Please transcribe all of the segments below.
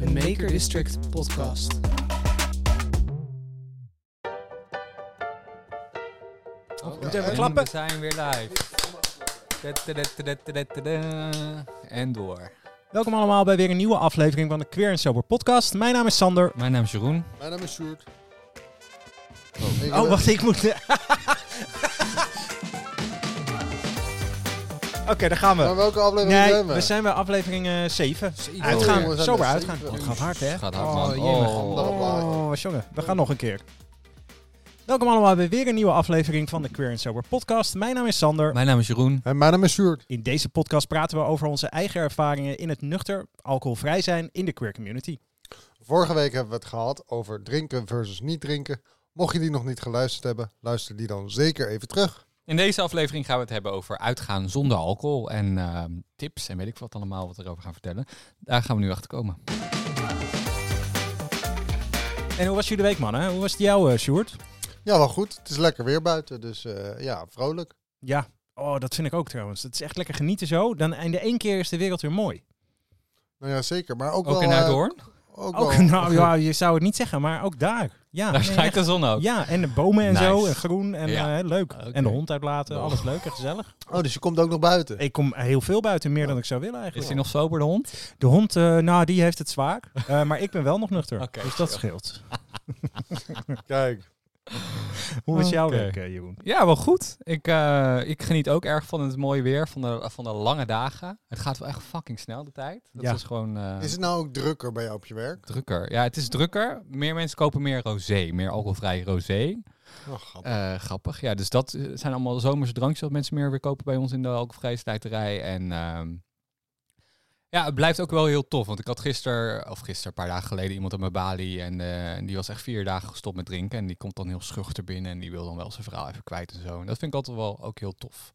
een Maker District podcast. Oh, Moet even en klappen. We zijn weer live. En door. Welkom allemaal bij weer een nieuwe aflevering van de Queer and Sober podcast. Mijn naam is Sander. Mijn naam is Jeroen. Mijn naam is Sjoerd. Oh, wacht, ik moet... Oké, daar gaan Maar we. welke aflevering Nee, zijn we? we zijn bij aflevering eh 7. Zeven. Uitgaan, Oh, we sober uitgaan. Oh, het gaat hard, hè? Gaat hard, oh, man. Oh. Oh, jongen, we gaan nog een keer. Welkom allemaal bij weer een nieuwe aflevering van de Queer and Sober podcast. Mijn naam is Sander. Mijn naam is Jeroen. En mijn naam is Sjoerd. In deze podcast praten we over onze eigen ervaringen in het nuchter, alcoholvrij zijn in de queer community. Vorige week hebben we het gehad over drinken versus niet drinken. Mocht je die nog niet geluisterd hebben, luister die dan zeker even terug. In deze aflevering gaan we het hebben over uitgaan zonder alcohol. En ehm, tips en weet ik wat allemaal wat we erover gaan vertellen. Daar gaan we nu achter komen. En hoe was jullie week, man? Hè? Hoe was het jou, eh, Sjoerd? Ja, wel goed. Het is lekker weer buiten, dus eh, ja, vrolijk. Ja, oh, dat vind ik ook trouwens. Het is echt lekker genieten zo. Dan in de één keer is de wereld weer mooi. Nou ja, zeker. Maar ook, Ook wel... in eh, Uithoorn. ook Ook, wel- nou ja, je zou het niet zeggen, maar ook daar. Ja, Daar schijnt de zon ook. ja en de bomen en Nice. zo, en groen en Ja. eh, leuk. En de hond uitlaten, Oh. alles leuk en gezellig. Oh, dus je komt ook nog buiten. Ik kom heel veel buiten, meer dan ik zou willen Is eigenlijk. hij nog sober, de hond? De hond, eh, nou, die heeft het zwaar. Eh, maar ik ben wel nog nuchter. Oké, dus dat scheelt. Kijk. Hoe was jouw week, eh, Jeroen? Ja, wel goed. Ik, eh, ik geniet ook erg van het mooie weer, van de, van de lange dagen. Het gaat wel echt fucking snel, de tijd. Dat Ja. is gewoon eh, Is het nou ook drukker bij jou op je werk? drukker. Ja, het is drukker. Meer mensen kopen meer rosé, meer alcoholvrij rosé. Oh, grappig. Eh, grappig. Ja, dus dat zijn allemaal zomerse drankjes dat mensen meer weer kopen bij ons in de alcoholvrije slijterij. En ehm, ja, het blijft ook wel heel tof. Want ik had gisteren, of gisteren, een paar dagen geleden, iemand op mijn balie. En, eh, en die was echt vier dagen gestopt met drinken. En die komt dan heel schuchter binnen. En die wil dan wel zijn verhaal even kwijt en zo. En dat vind ik altijd wel ook heel tof.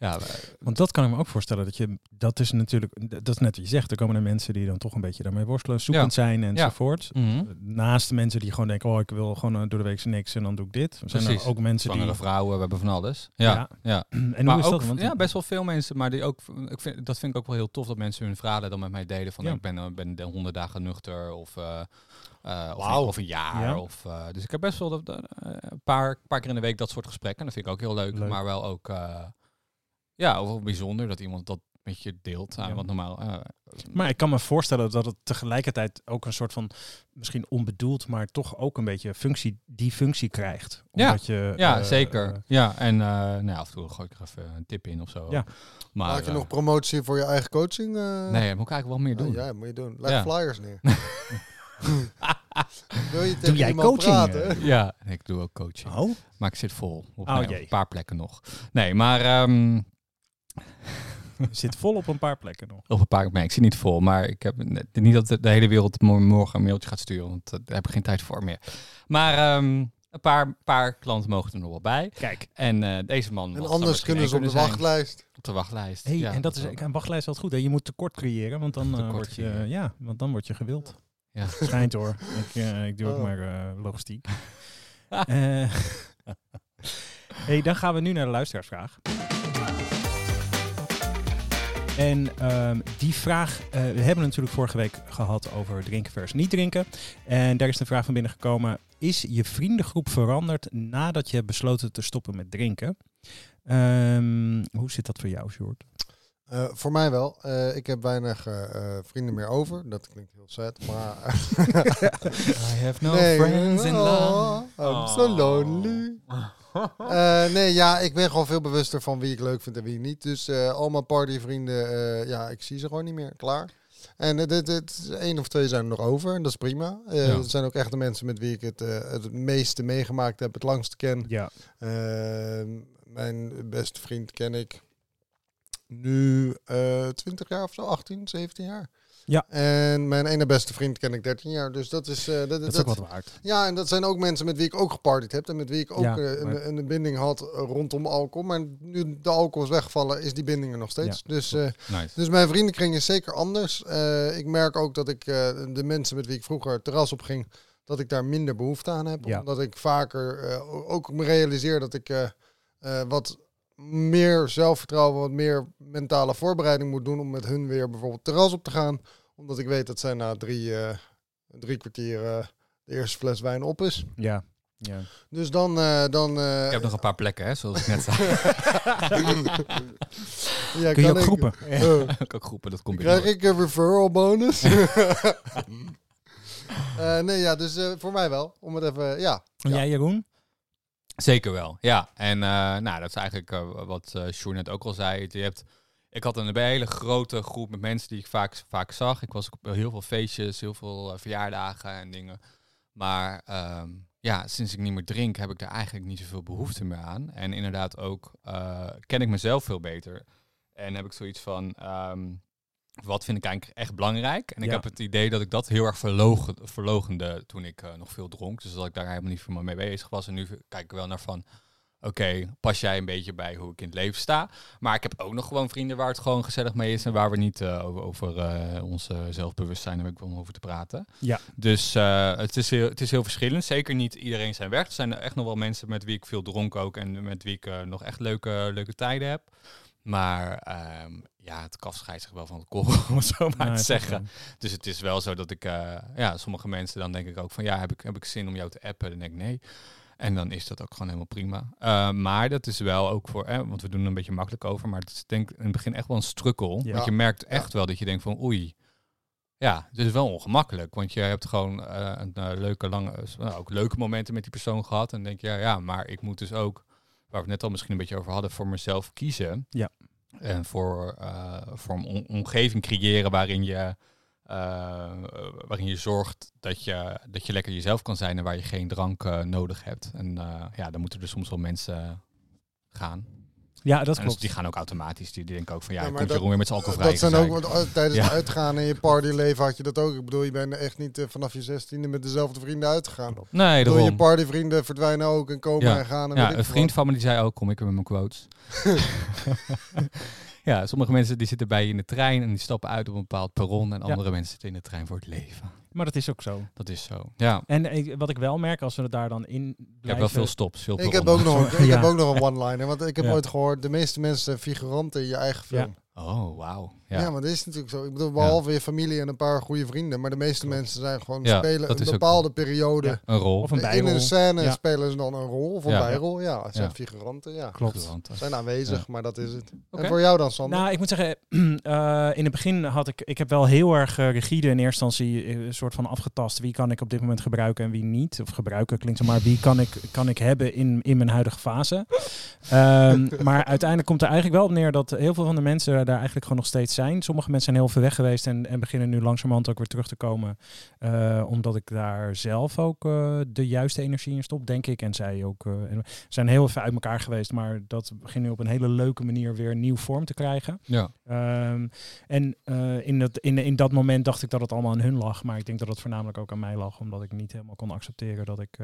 Ja, we- Want dat kan ik me ook voorstellen. Dat, je, dat is natuurlijk, dat is net wat je zegt. Er komen er mensen die dan toch een beetje daarmee worstelen, zoekend zijn enzovoort. Mhm. Naast de mensen die gewoon denken, oh ik wil gewoon eh, door de week niks en dan doe ik dit. Er zijn er ook mensen die... zwangere vrouwen, we hebben van alles. Ja, Ja. ja. En maar hoe is ook, dat? Want, ja, best wel veel mensen, maar die ook, ik vind, dat vind ik ook wel heel tof dat mensen hun verhalen dan met mij delen. Van Ja. ik ben, eh, ben de honderd dagen nuchter of, eh, of, een, of een jaar. Ja. Of, dus ik heb best wel een paar, paar keer in de week dat soort gesprekken. En dat vind ik ook heel leuk. Leuk. Maar wel ook, ja, ook wel bijzonder dat iemand dat met je deelt. Ja. Ja. Want normaal, eh, Maar ik kan me voorstellen dat het tegelijkertijd ook een soort van, misschien onbedoeld, maar toch ook een beetje functie, die functie krijgt. Ja. Omdat je, ja, eh, zeker. eh, ja, en eh, nou, ja, af en toe gooi ik er even een tip in of zo. Ja. Maar, Maak je nog promotie voor je eigen coaching? eh? Nee, dat moet ik eigenlijk wel meer doen. Oh, ja, moet je doen. Leg Ja. flyers neer. Wil je tegen Doe jij coaching, praten? Ja, ik doe ook coaching. Oh, Maar ik zit vol. Op, Oh, een paar plekken nog. Nee, maar ehm, zit vol op een paar plekken nog. op een paar nee, ik zit niet vol. Maar ik heb niet dat de, hele wereld mo- morgen een mailtje gaat sturen. Want eh, daar heb ik geen tijd voor meer. Maar ehm, een paar, paar klanten mogen er nog wel bij. Kijk, En eh, deze man. En anders kunnen ze op de zijn. wachtlijst. Op de wachtlijst. hey, ja, en dat is een wachtlijst altijd goed. Hè? Je moet tekort creëren, want dan, Tekort word je, creëren. ja, want dan word je gewild. Ja. Schijnt hoor. Ik, eh, ik doe ook Oh. maar eh, logistiek. Eh, hey, dan gaan we nu naar de luisteraarsvraag. En ehm, die vraag, eh, we hebben het natuurlijk vorige week gehad over drinken versus niet drinken. En daar is de vraag van binnen gekomen. Is je vriendengroep veranderd nadat je hebt besloten te stoppen met drinken? Ehm, hoe zit dat voor jou, Sjoerd? Eh, voor mij wel. Eh, ik heb weinig vrienden meer over. Dat klinkt heel sad, maar... I have no nee, friends in oh, love. I'm so lonely. Eh, nee, ja, ik ben gewoon veel bewuster van wie ik leuk vind en wie niet. Dus eh, al mijn partyvrienden, eh, ja, ik zie ze gewoon niet meer. Klaar. En het- één of twee zijn er nog over en dat is prima. Ja. Dat zijn ook echt de mensen met wie ik het, het meeste meegemaakt heb, het langste ken. Ja. Eh, mijn beste vriend ken ik nu eh 20 jaar of zo, 18, 17 jaar. Ja. En mijn ene beste vriend ken ik 13 jaar. Dus dat is... eh, dat, Dat is dat- ook wat waard. ja, en dat zijn ook mensen met wie ik ook gepartied heb. En met wie ik ook Ja, eh, maar- een, een binding had eh, rondom alcohol. Maar nu de alcohol is weggevallen, is die binding er nog steeds. dus, Nice. dus mijn vriendenkring is zeker anders. Ik merk ook dat ik de mensen met wie ik vroeger terras op ging... dat ik daar minder behoefte aan heb. Ja. Omdat ik vaker ook me realiseer dat ik... wat meer zelfvertrouwen, wat meer mentale voorbereiding moet doen om met hun weer bijvoorbeeld terras op te gaan. Omdat ik weet dat zij na drie, eh, drie kwartier eh, de eerste fles wijn op is. Ja. ja. Dus dan... eh, dan eh, Ik heb nog een paar plekken, hè, zoals ik net zei. ja, Kun je kan ook ik- groepen? ik heb ook groepen, dat komt Krijg ik een referral bonus? Eh, nee, ja, dus eh, voor mij wel. Om het even, ja. En jij Jeroen? Zeker wel, ja. En eh, nou, dat is eigenlijk eh, wat eh Sjoerd net ook al zei. Je hebt, ik had een hele grote groep met mensen die ik vaak, vaak zag. Ik was op heel veel feestjes, heel veel verjaardagen en dingen. Maar ehm, ja, sinds ik niet meer drink, heb ik daar eigenlijk niet zoveel behoefte meer aan. En inderdaad ook ken ik mezelf veel beter. En heb ik zoiets van, ehm, wat vind ik eigenlijk echt belangrijk? En ik Ja. heb het idee dat ik dat heel erg verlogen, verlogende toen ik eh, nog veel dronk. Dus dat ik daar helemaal niet veel mee bezig was. En nu kijk ik wel naar van, oké, pas jij een beetje bij hoe ik in het leven sta. Maar ik heb ook nog gewoon vrienden waar het gewoon gezellig mee is en waar we niet eh, over, over eh, ons zelfbewustzijn hebben om over te praten. Ja. Dus het, is heel, het is heel verschillend. Zeker niet iedereen zijn weg. Er zijn echt nog wel mensen met wie ik veel dronk ook en met wie ik nog echt leuke, leuke tijden heb. Maar ehm, ja, het kaf scheidt zich wel van het korrel, om het zo maar te zeggen. Dus het is wel zo dat ik, eh, ja, sommige mensen dan denk ik ook van, ja, heb ik, heb ik zin om jou te appen? Dan denk ik nee. En dan is dat ook gewoon helemaal prima. Eh, maar dat is wel ook voor, eh, want we doen er een beetje makkelijk over, maar het is denk ik in het begin echt wel een strukkel. Ja. Want je merkt echt wel dat je denkt van, oei, ja, het is wel ongemakkelijk. Want je hebt gewoon eh, een leuke, lange, nou, ook leuke momenten met die persoon gehad. En dan denk je, ja, ja, maar ik moet dus ook, waar we het net al misschien een beetje over hadden, voor mezelf kiezen. Ja. En voor, eh, voor een omgeving creëren waarin je, eh, waarin je zorgt dat je, dat je lekker jezelf kan zijn en waar je geen drank eh, nodig hebt. En ja, dan moeten er soms wel mensen gaan. Ja, dat en klopt. die gaan ook automatisch. Die denken ook van ja, Ja, komt Jeroen weer met zijn alcoholvrij. Dat zijn ook, want, eh, tijdens Ja. het uitgaan in je partyleven had je dat ook. Ik bedoel, je bent echt niet eh, vanaf je zestiende met dezelfde vrienden uitgegaan. Ik Nee, bedoel, je partyvrienden verdwijnen ook en komen Ja. en gaan. En Ja, weet ik een vriend wat. van me die zei ook, kom ik weer met mijn quotes. ja, sommige mensen die zitten bij je in de trein en die stappen uit op een bepaald perron. En Ja. andere mensen zitten in de trein voor het leven. Maar dat is ook zo. Dat is zo. Ja, En ik, wat ik wel merk, als we het daar dan in blijven... ik heb wel veel stops, veel Ja. Ja. de in Ja. Oh, wauw. Ja. Ja. maar dat is natuurlijk zo. Ik bedoel, behalve je familie en een paar goede vrienden. Maar de meeste Klopt. mensen zijn gewoon Ja, spelen een bepaalde periode. Ja. Een rol. Of een in bijrol. een scène Ja. spelen ze dan een rol of een Ja. bijrol. Ja, het zijn Ja. figuranten. Ja. Klopt. Zijn aanwezig, Ja. maar dat is het. Oké. En voor jou dan, Sander? Nou, ik moet zeggen, eh, in het begin had ik, ik heb wel heel erg eh, rigide in eerste instantie eh, een soort van afgetast. Wie kan ik op dit moment gebruiken en wie niet? Of gebruiken klinkt zo maar. Wie kan ik, kan ik hebben in, in mijn huidige fase? Ehm, maar uiteindelijk komt er eigenlijk wel op neer dat heel veel van de mensen daar eigenlijk gewoon nog steeds zijn. Sommige mensen zijn heel veel weg geweest en, en beginnen nu langzamerhand ook weer terug te komen. Eh, omdat ik daar zelf ook eh, de juiste energie in stop, denk ik. En zij ook. eh, zijn heel even uit elkaar geweest, maar dat begint nu op een hele leuke manier weer nieuw vorm te krijgen. Ja. Ehm, en in, dat, in, in dat moment dacht ik dat het allemaal aan hun lag. Maar ik denk dat het voornamelijk ook aan mij lag. Omdat ik niet helemaal kon accepteren dat ik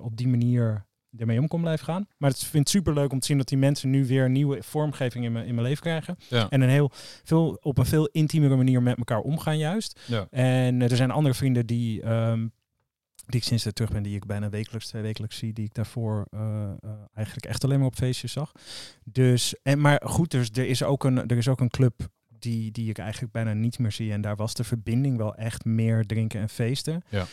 op die manier ermee om kon blijven gaan. Maar het vind het super leuk om te zien dat die mensen nu weer nieuwe vormgeving in mijn, in mijn leven krijgen. Ja. En een heel, veel, op een veel intiemere manier met elkaar omgaan juist. Ja. En eh, er zijn andere vrienden die, ehm, die ik sinds ik terug ben, die ik bijna wekelijks, twee wekelijks zie, die ik daarvoor eh, eh, eigenlijk echt alleen maar op feestjes zag. Dus, en, maar goed, dus er is ook een, er is ook een club die, die ik eigenlijk bijna niet meer zie. En daar was de verbinding wel echt meer drinken en feesten. Ja.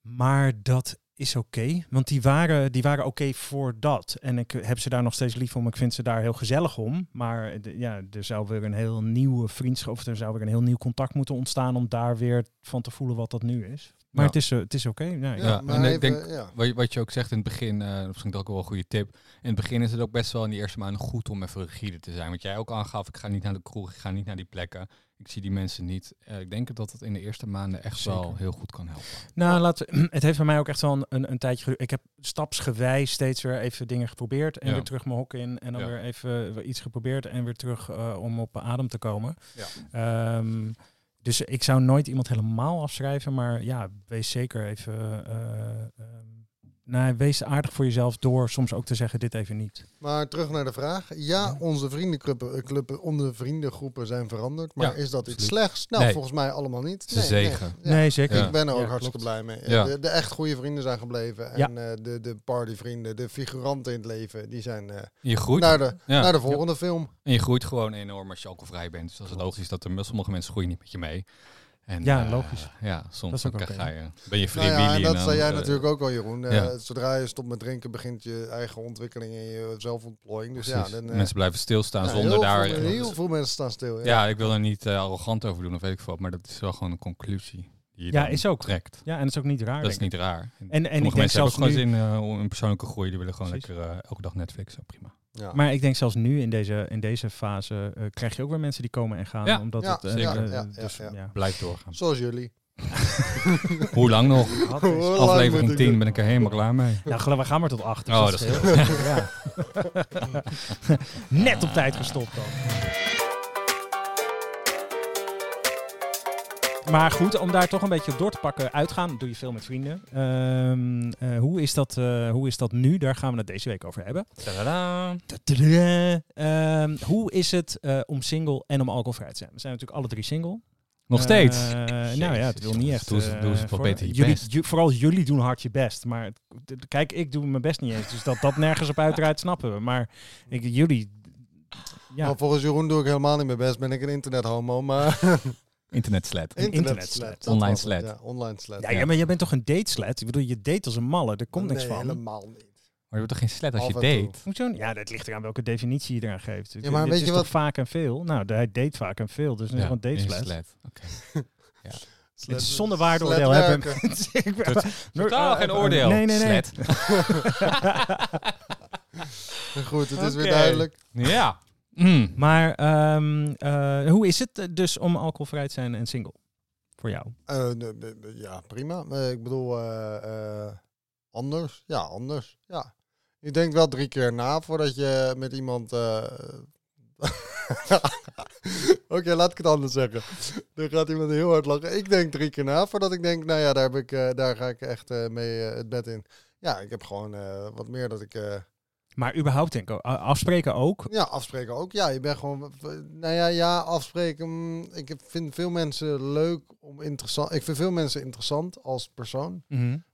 Maar dat is oké, want die waren, die waren oké voor dat. En ik heb ze daar nog steeds lief om. Ik vind ze daar heel gezellig om. Maar de- ja, er zou weer een heel nieuwe vriendschap, of er zou weer een heel nieuw contact moeten ontstaan om daar weer van te voelen wat dat nu is. Maar Ja. het is, eh, het is oké. Ja, ja, ja, maar en ik denk- ja. Wat je, wat je ook zegt in het begin, eh dat is ook wel een goede tip. In het begin is het ook best wel in die eerste maanden goed om even rigide te zijn. Want jij ook aangaf, ik ga niet naar de kroeg, ik ga niet naar die plekken. Ik zie die mensen niet. Eh, ik denk dat het in de eerste maanden echt wel heel goed kan helpen. Nou, laten we- het heeft bij mij ook echt wel een, een, een tijdje. Ik heb stapsgewijs steeds weer even dingen geprobeerd. En Ja. weer terug mijn hok in. En dan Ja. weer even weer iets geprobeerd. En weer terug eh, om op adem te komen. Ja. Ehm, dus ik zou nooit iemand helemaal afschrijven. Maar ja, wees zeker even... eh, ehm, nou, wees aardig voor jezelf door soms ook te zeggen dit even niet. Maar terug naar de vraag. Ja, onze vriendenclubben, eh, onze vriendengroepen zijn veranderd. Maar Ja, is dat iets slechts? Nou, Nee. volgens mij allemaal niet. Een zegen. Ja. Nee, zeker. Ik ben er ook Ja, hartstikke klopt. blij mee. Ja. De, de echt goede vrienden zijn gebleven. En eh, de, de partyvrienden, de figuranten in het leven, die zijn eh, Je groeit, naar, de, ja. naar de volgende film. en je groeit gewoon enorm als je alcoholvrij bent. Dus dat is logisch dat er sommige mensen groeien niet met je mee. En, Ja, eh, logisch. Ja, soms Dat is ook ga je, ben je Nou free ja, en dat zei jij eh, natuurlijk ook al, Jeroen. Eh, ja. Zodra je stopt met drinken, begint je eigen ontwikkeling en je zelfontplooiing. Dus precies. ja, dan, eh, mensen blijven stilstaan ja, zonder heel daar... Veel, heel veel mensen staan stil. Ja. ja, ik wil er niet arrogant over doen of weet ik veel. Maar dat is wel gewoon een conclusie die je Ja, is ook. trekt. Ja, en dat is ook niet raar. Dat is niet raar. En, En, en ik Sommige denk mensen zelfs hebben ook nu, gewoon zin om een persoonlijke groei. Die willen gewoon Precies. lekker elke dag Netflixen. Prima. Ja. maar ik denk zelfs nu in deze, in deze fase eh, krijg je ook weer mensen die komen en gaan. Ja. omdat Ja, het, eh, zeker. eh, Ja, ja, dus, ja. ja. Blijf doorgaan. Zoals jullie. Hoe lang nog? Hoe lang Aflevering ik 10 doen? ben ik er helemaal klaar mee. Nou, geloof, we gaan maar tot acht. dus Oh, dat is is heel ja. Net op tijd gestopt dan. Maar goed, om daar toch een beetje op door te pakken, uitgaan, doe je veel met vrienden. Ehm, eh, hoe, is dat, eh, hoe is dat nu? Daar gaan we het deze week over hebben. Tadaa. Tadaa. Ehm, hoe is het eh, om single en om alcoholvrij te zijn? We zijn natuurlijk alle drie single. Nog steeds? Eh, nou ja, het wil niet echt. doe eh, doe voor- beter je jullie, best. vooral jullie doen hard je best. Maar kijk, ik doe mijn best niet eens. Dus dat dat nergens op uiteraard snappen we. Maar ik, jullie... Ja, Nou, volgens Jeroen doe ik helemaal niet mijn best. Ben ik een internethomo, maar Internet internetslet. dat Online het, slet. Ja, online slet. ja, ja, maar jij bent toch een dateslet? Ik bedoel, je date als een malle. Er komt niks nee, van. helemaal niet. Maar je wordt toch geen slet als je Af date? Hoezo? niet? Ja, dat ligt eraan welke definitie je eraan geeft. Ja, maar weet is je toch wat- vaak en veel? Nou, hij date vaak en veel. Dus ja, gewoon een dateslet. slet. Oké. Het is zonder waardeoordeel hebben. Sletwerken. Ik ben- Totaal Eh, geen eh, oordeel. Nee, nee, nee. Goed, het is weer duidelijk. Ja. Mm. Maar ehm, eh, hoe is het eh, dus om alcoholvrij te zijn en single? Voor jou? Eh, ja, prima. Ik bedoel, eh, eh, anders. Ja, anders. Ja. Je denkt wel drie keer na voordat je met iemand... eh, Oké, laat ik het anders zeggen. Dan gaat iemand heel hard lachen. Ik denk drie keer na voordat ik denk, nou ja, daar, heb ik, eh, daar ga ik echt eh, mee het bed in. Ja, ik heb gewoon eh, wat meer dat ik... Maar überhaupt denk ik Afspreken ook. Ja, afspreken ook. Ja, je bent gewoon. Nou ja, ja, afspreken. mm, Ik heb- vind veel mensen leuk om interessant. Ik vind veel mensen interessant als persoon.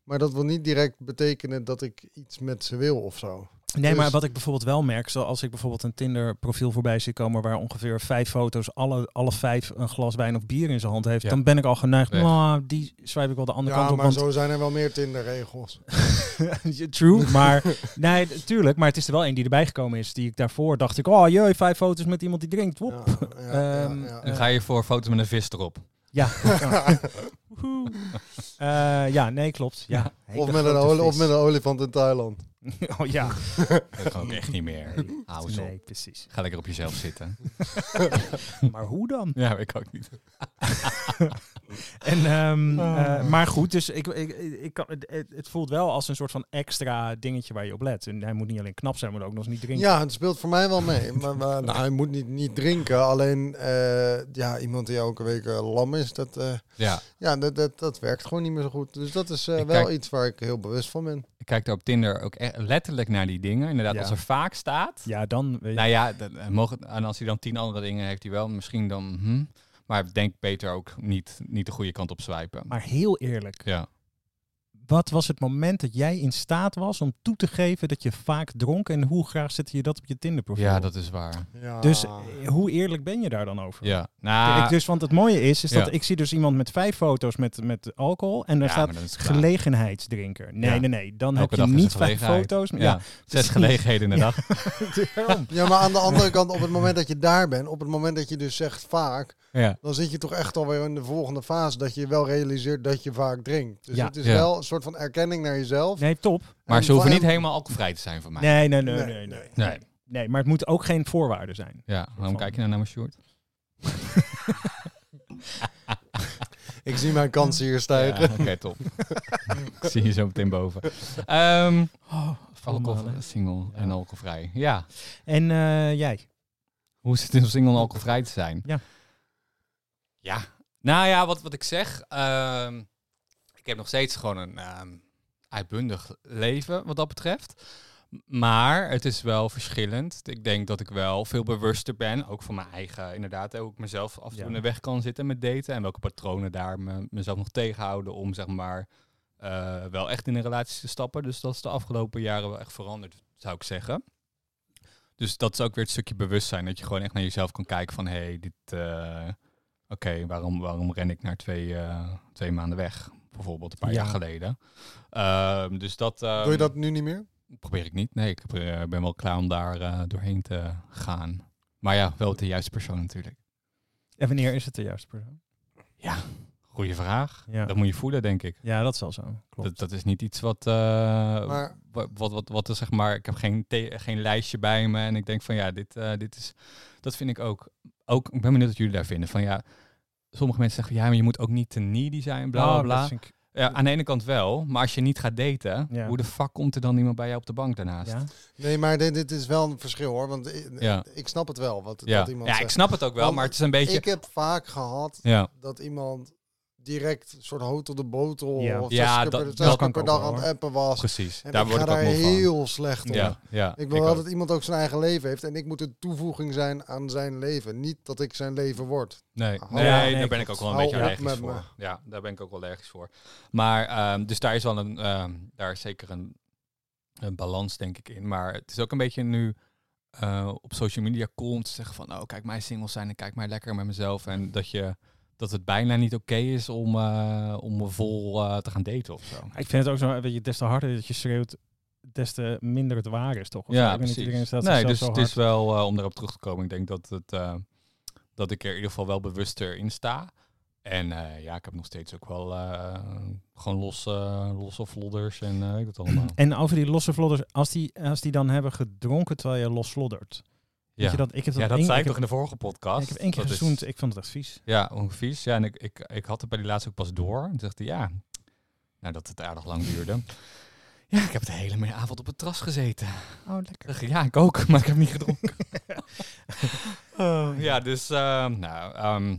Maar dat wil niet direct betekenen dat ik iets met ze wil of zo. Nee, Dus- maar wat ik bijvoorbeeld wel merk, zoals ik bijvoorbeeld een Tinder profiel voorbij zie komen waar ongeveer vijf foto's, alle, alle vijf een glas wijn of bier in zijn hand heeft, Ja. dan ben ik al geneigd, nou, die swipe ik wel de andere Ja, kant op. maar Want, zo zijn er wel meer Tinder-regels. True, maar nee, tuurlijk, maar het is er wel één die erbij gekomen is, die ik daarvoor dacht ik, oh jee, vijf foto's met iemand die drinkt, woep. Ja, ja, ja, Ehm, ja. Dan ga je voor foto's met een vis erop. Ja. Woehoe. Eh, ja, nee, klopt. Ja. Of, met een of met een olifant in Thailand. oh ja. Dat kan ook echt niet meer. Hou. Nee, precies. Ga lekker op jezelf zitten. Maar hoe dan? Ja, ik ook niet. En, ehm, Oh. eh, maar goed, dus ik, ik, ik, kan- het, het- voelt wel als een soort van extra dingetje waar je op let. En hij moet niet alleen knap zijn, maar ook nog eens niet drinken. Ja, het speelt voor mij wel mee. Maar, maar nou, je moet niet, niet drinken. Alleen eh, ja, iemand die elke week lam is, dat, eh, Ja, ja, dat, dat, dat werkt gewoon niet meer zo goed. Dus dat is eh, wel kijk- iets waar ik heel bewust van ben. ik kijk daar op Tinder ook echt letterlijk naar die dingen. Inderdaad, Ja. als er vaak staat. Ja, dan weet je. Nou ja, dat, eh, mogen, en als hij dan tien andere dingen heeft, hij wel misschien dan. Hm, maar denk beter ook niet, niet de goede kant op swipen. Maar heel eerlijk, Ja. Wat was het moment dat jij in staat was om toe te geven dat je vaak dronk? En hoe graag zette je dat op je Tinder profiel? ja, dat is waar. Ja. Dus eh, hoe eerlijk ben je daar dan over? Ja. Nou, Ik dus, want het mooie is, is Ja. dat ik zie dus iemand met vijf foto's met, met alcohol en daar ja, staat maar dan is het klaar. gelegenheidsdrinker. Nee, Ja. nee, nee. Dan Elke heb je is niet een vijf gelegenheid. foto's. Ja, Ja, zes gelegenheden in de dag. daarom. Ja, maar aan de andere kant, op het moment dat je daar bent, op het moment dat je dus zegt vaak, Ja. dan zit je toch echt alweer in de volgende fase dat je wel realiseert dat je vaak drinkt. Dus Ja. het is Ja. wel een soort van erkenning naar jezelf. Nee, top. Maar En ze hoeven niet helemaal alcoholvrij te zijn van mij. Nee, nee, nee, Nee, nee, nee. nee. nee. Nee. Nee, maar het moet ook geen voorwaarde zijn. Ja, waarom kijk je nou naar mijn short? Ik zie mijn kansen hier stijgen. Ja, Oké, top. ik zie je zo meteen boven. Ehm Oh, alcohol, single en alcoholvrij. Ja. En eh, jij? Hoe is het om single en alcoholvrij te zijn? Ja. Ja. Nou ja, wat, wat ik zeg. ehm, ik heb nog steeds gewoon een, ehm, uitbundig leven wat dat betreft. Maar het is wel verschillend. Ik denk dat ik wel veel bewuster ben, ook van mijn eigen, inderdaad, hoe ik mezelf af en toe in de weg kan zitten met daten en welke patronen daar me, mezelf nog tegenhouden om zeg maar eh, wel echt in een relatie te stappen. Dus dat is de afgelopen jaren wel echt veranderd, zou ik zeggen. Dus dat is ook weer het stukje bewustzijn, dat je gewoon echt naar jezelf kan kijken van, hé, hey, dit, eh, oké, waarom, waarom ren ik naar twee, eh, twee maanden weg? Bijvoorbeeld een paar Ja. jaar geleden. Ehm, dus dat... Doe je ehm, dat nu niet meer? Probeer ik niet. Nee, ik eh, ben wel klaar om daar eh, doorheen te gaan. Maar ja, wel de juiste persoon natuurlijk. En wanneer is het de juiste persoon? Ja, goede vraag. Ja. Dat moet je voelen, denk ik. Ja, dat is wel zo. Klopt. Dat, dat is niet iets wat, eh, Maar- wat, wat, wat, wat is, zeg maar, ik heb geen, geen lijstje bij me en ik denk van ja, dit, eh, dit is, dat vind ik ook, ook, ik ben benieuwd wat jullie daar vinden. Van ja, sommige mensen zeggen ja, maar je moet ook niet te needy zijn, bla bla Oh, bla. Ja, aan de ene kant wel, maar als je niet gaat daten, Ja. hoe de fuck komt er dan iemand bij jou op de bank daarnaast? ja. Nee, maar dit, dit is wel een verschil hoor. Want ik, Ja. ik snap het wel. Wat, Ja, dat iemand ja ik snap het ook wel, Want maar het is een beetje... Ik heb vaak gehad ja. dat iemand direct een soort hout op de botel Ja. of Ja, zes keer dat- per, dat kan per dag aan het appen was. Precies, En daar ik word ga ik ook daar van. heel slecht op. Ja, ja. Ik wil wel dat iemand ook zijn eigen leven heeft en ik moet een toevoeging zijn aan zijn leven. Niet dat ik zijn leven word. Nee, Hou nee, daar Nee, ben ik ook wel een beetje allergisch voor. me. Ja, daar ben ik ook wel allergisch voor. Maar, ehm, dus daar is wel een, ehm, daar is zeker een, een balans denk ik in. Maar het is ook een beetje nu eh, op social media cool om te zeggen van, oh kijk mij single zijn en kijk mij lekker met mezelf. En dat je, dat het bijna niet oké is om, eh, om vol eh, te gaan daten of zo. Ik vind het ook zo, weet je, des te harder dat je schreeuwt, des te minder het waar is, toch? Ja, precies. iedereen staat nee, dus het is wel, eh, om daarop terug te komen, ik denk dat, het, dat ik er in ieder geval wel bewuster in sta. En ja, ik heb nog steeds ook wel gewoon losse, losse vlodders en weet ik dat allemaal. En over die losse vlodders, als die, als die dan hebben gedronken terwijl je los vloddert. Weet ja. je dat, ik heb dat, ja, dat één- zei ik ik toch in de vorige podcast. Ik heb één keer Dat is- gezoend, ik vond het echt vies. Ja, hoe vies. Ja, en ik, ik, ik had het bij die laatste ook pas door. En toen zegt hij, ja, nou, dat het aardig lang duurde. Ja, ik heb de hele avond op het terras gezeten. Oh, lekker. Ik, Ja, ik ook, maar ik heb niet gedronken. Oh, ja, dus, ehm, nou, ehm,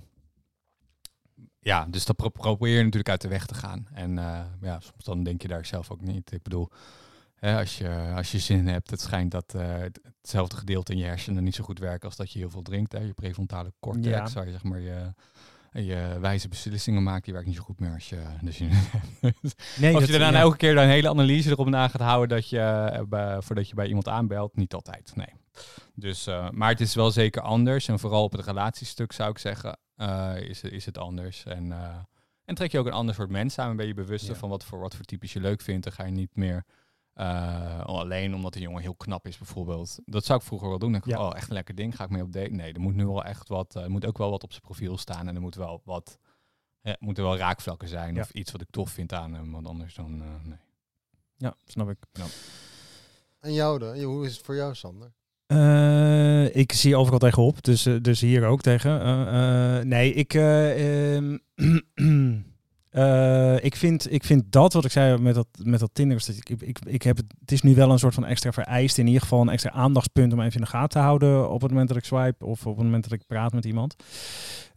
ja, dus dat pro- probeer je natuurlijk uit de weg te gaan. En eh, ja, soms dan denk je daar zelf ook niet. Ik bedoel, hè, als, je, als je zin hebt, het schijnt dat eh, het- hetzelfde gedeelte in je hersenen niet zo goed werkt als dat je heel veel drinkt. Hè. Je prefrontale cortex, Ja. waar je zeg maar je, je wijze beslissingen maakt, die werkt niet zo goed meer als je de zin hebt. Nee, Als je daarna ja. elke keer dan een hele analyse erop na gaat houden dat je, eh, bij- voordat je bij iemand aanbelt, niet altijd. Nee. Dus, eh, maar het is wel zeker anders. En vooral op het relatiestuk zou ik zeggen, is, is het anders. En, en trek je ook een ander soort mensen aan. Ben je bewuster Ja. van wat voor, wat voor types je leuk vindt. Dan ga je niet meer eh, alleen omdat een jongen heel knap is bijvoorbeeld. Dat zou ik vroeger wel doen. Dan denk ik, Ja. oh, echt een lekker ding. Ga ik mee op date? Nee, er moet nu wel echt wat, eh, er moet ook wel wat op zijn profiel staan. En er moet wel wat, eh, moeten wel raakvlakken zijn. Ja. Of iets wat ik tof vind aan hem. Want anders dan, eh, nee. Ja, snap ik. En jou dan? Hoe is het voor jou, Sander? Eh, ik zie overal tegenop, dus, dus hier ook tegen. Eh, eh, nee, ik, eh, ik, vind, ik vind dat wat ik zei met dat, met dat Tinder, dat ik, ik, ik heb het, het is nu wel een soort van extra vereist, in ieder geval een extra aandachtspunt om even in de gaten te houden op het moment dat ik swipe of op het moment dat ik praat met iemand.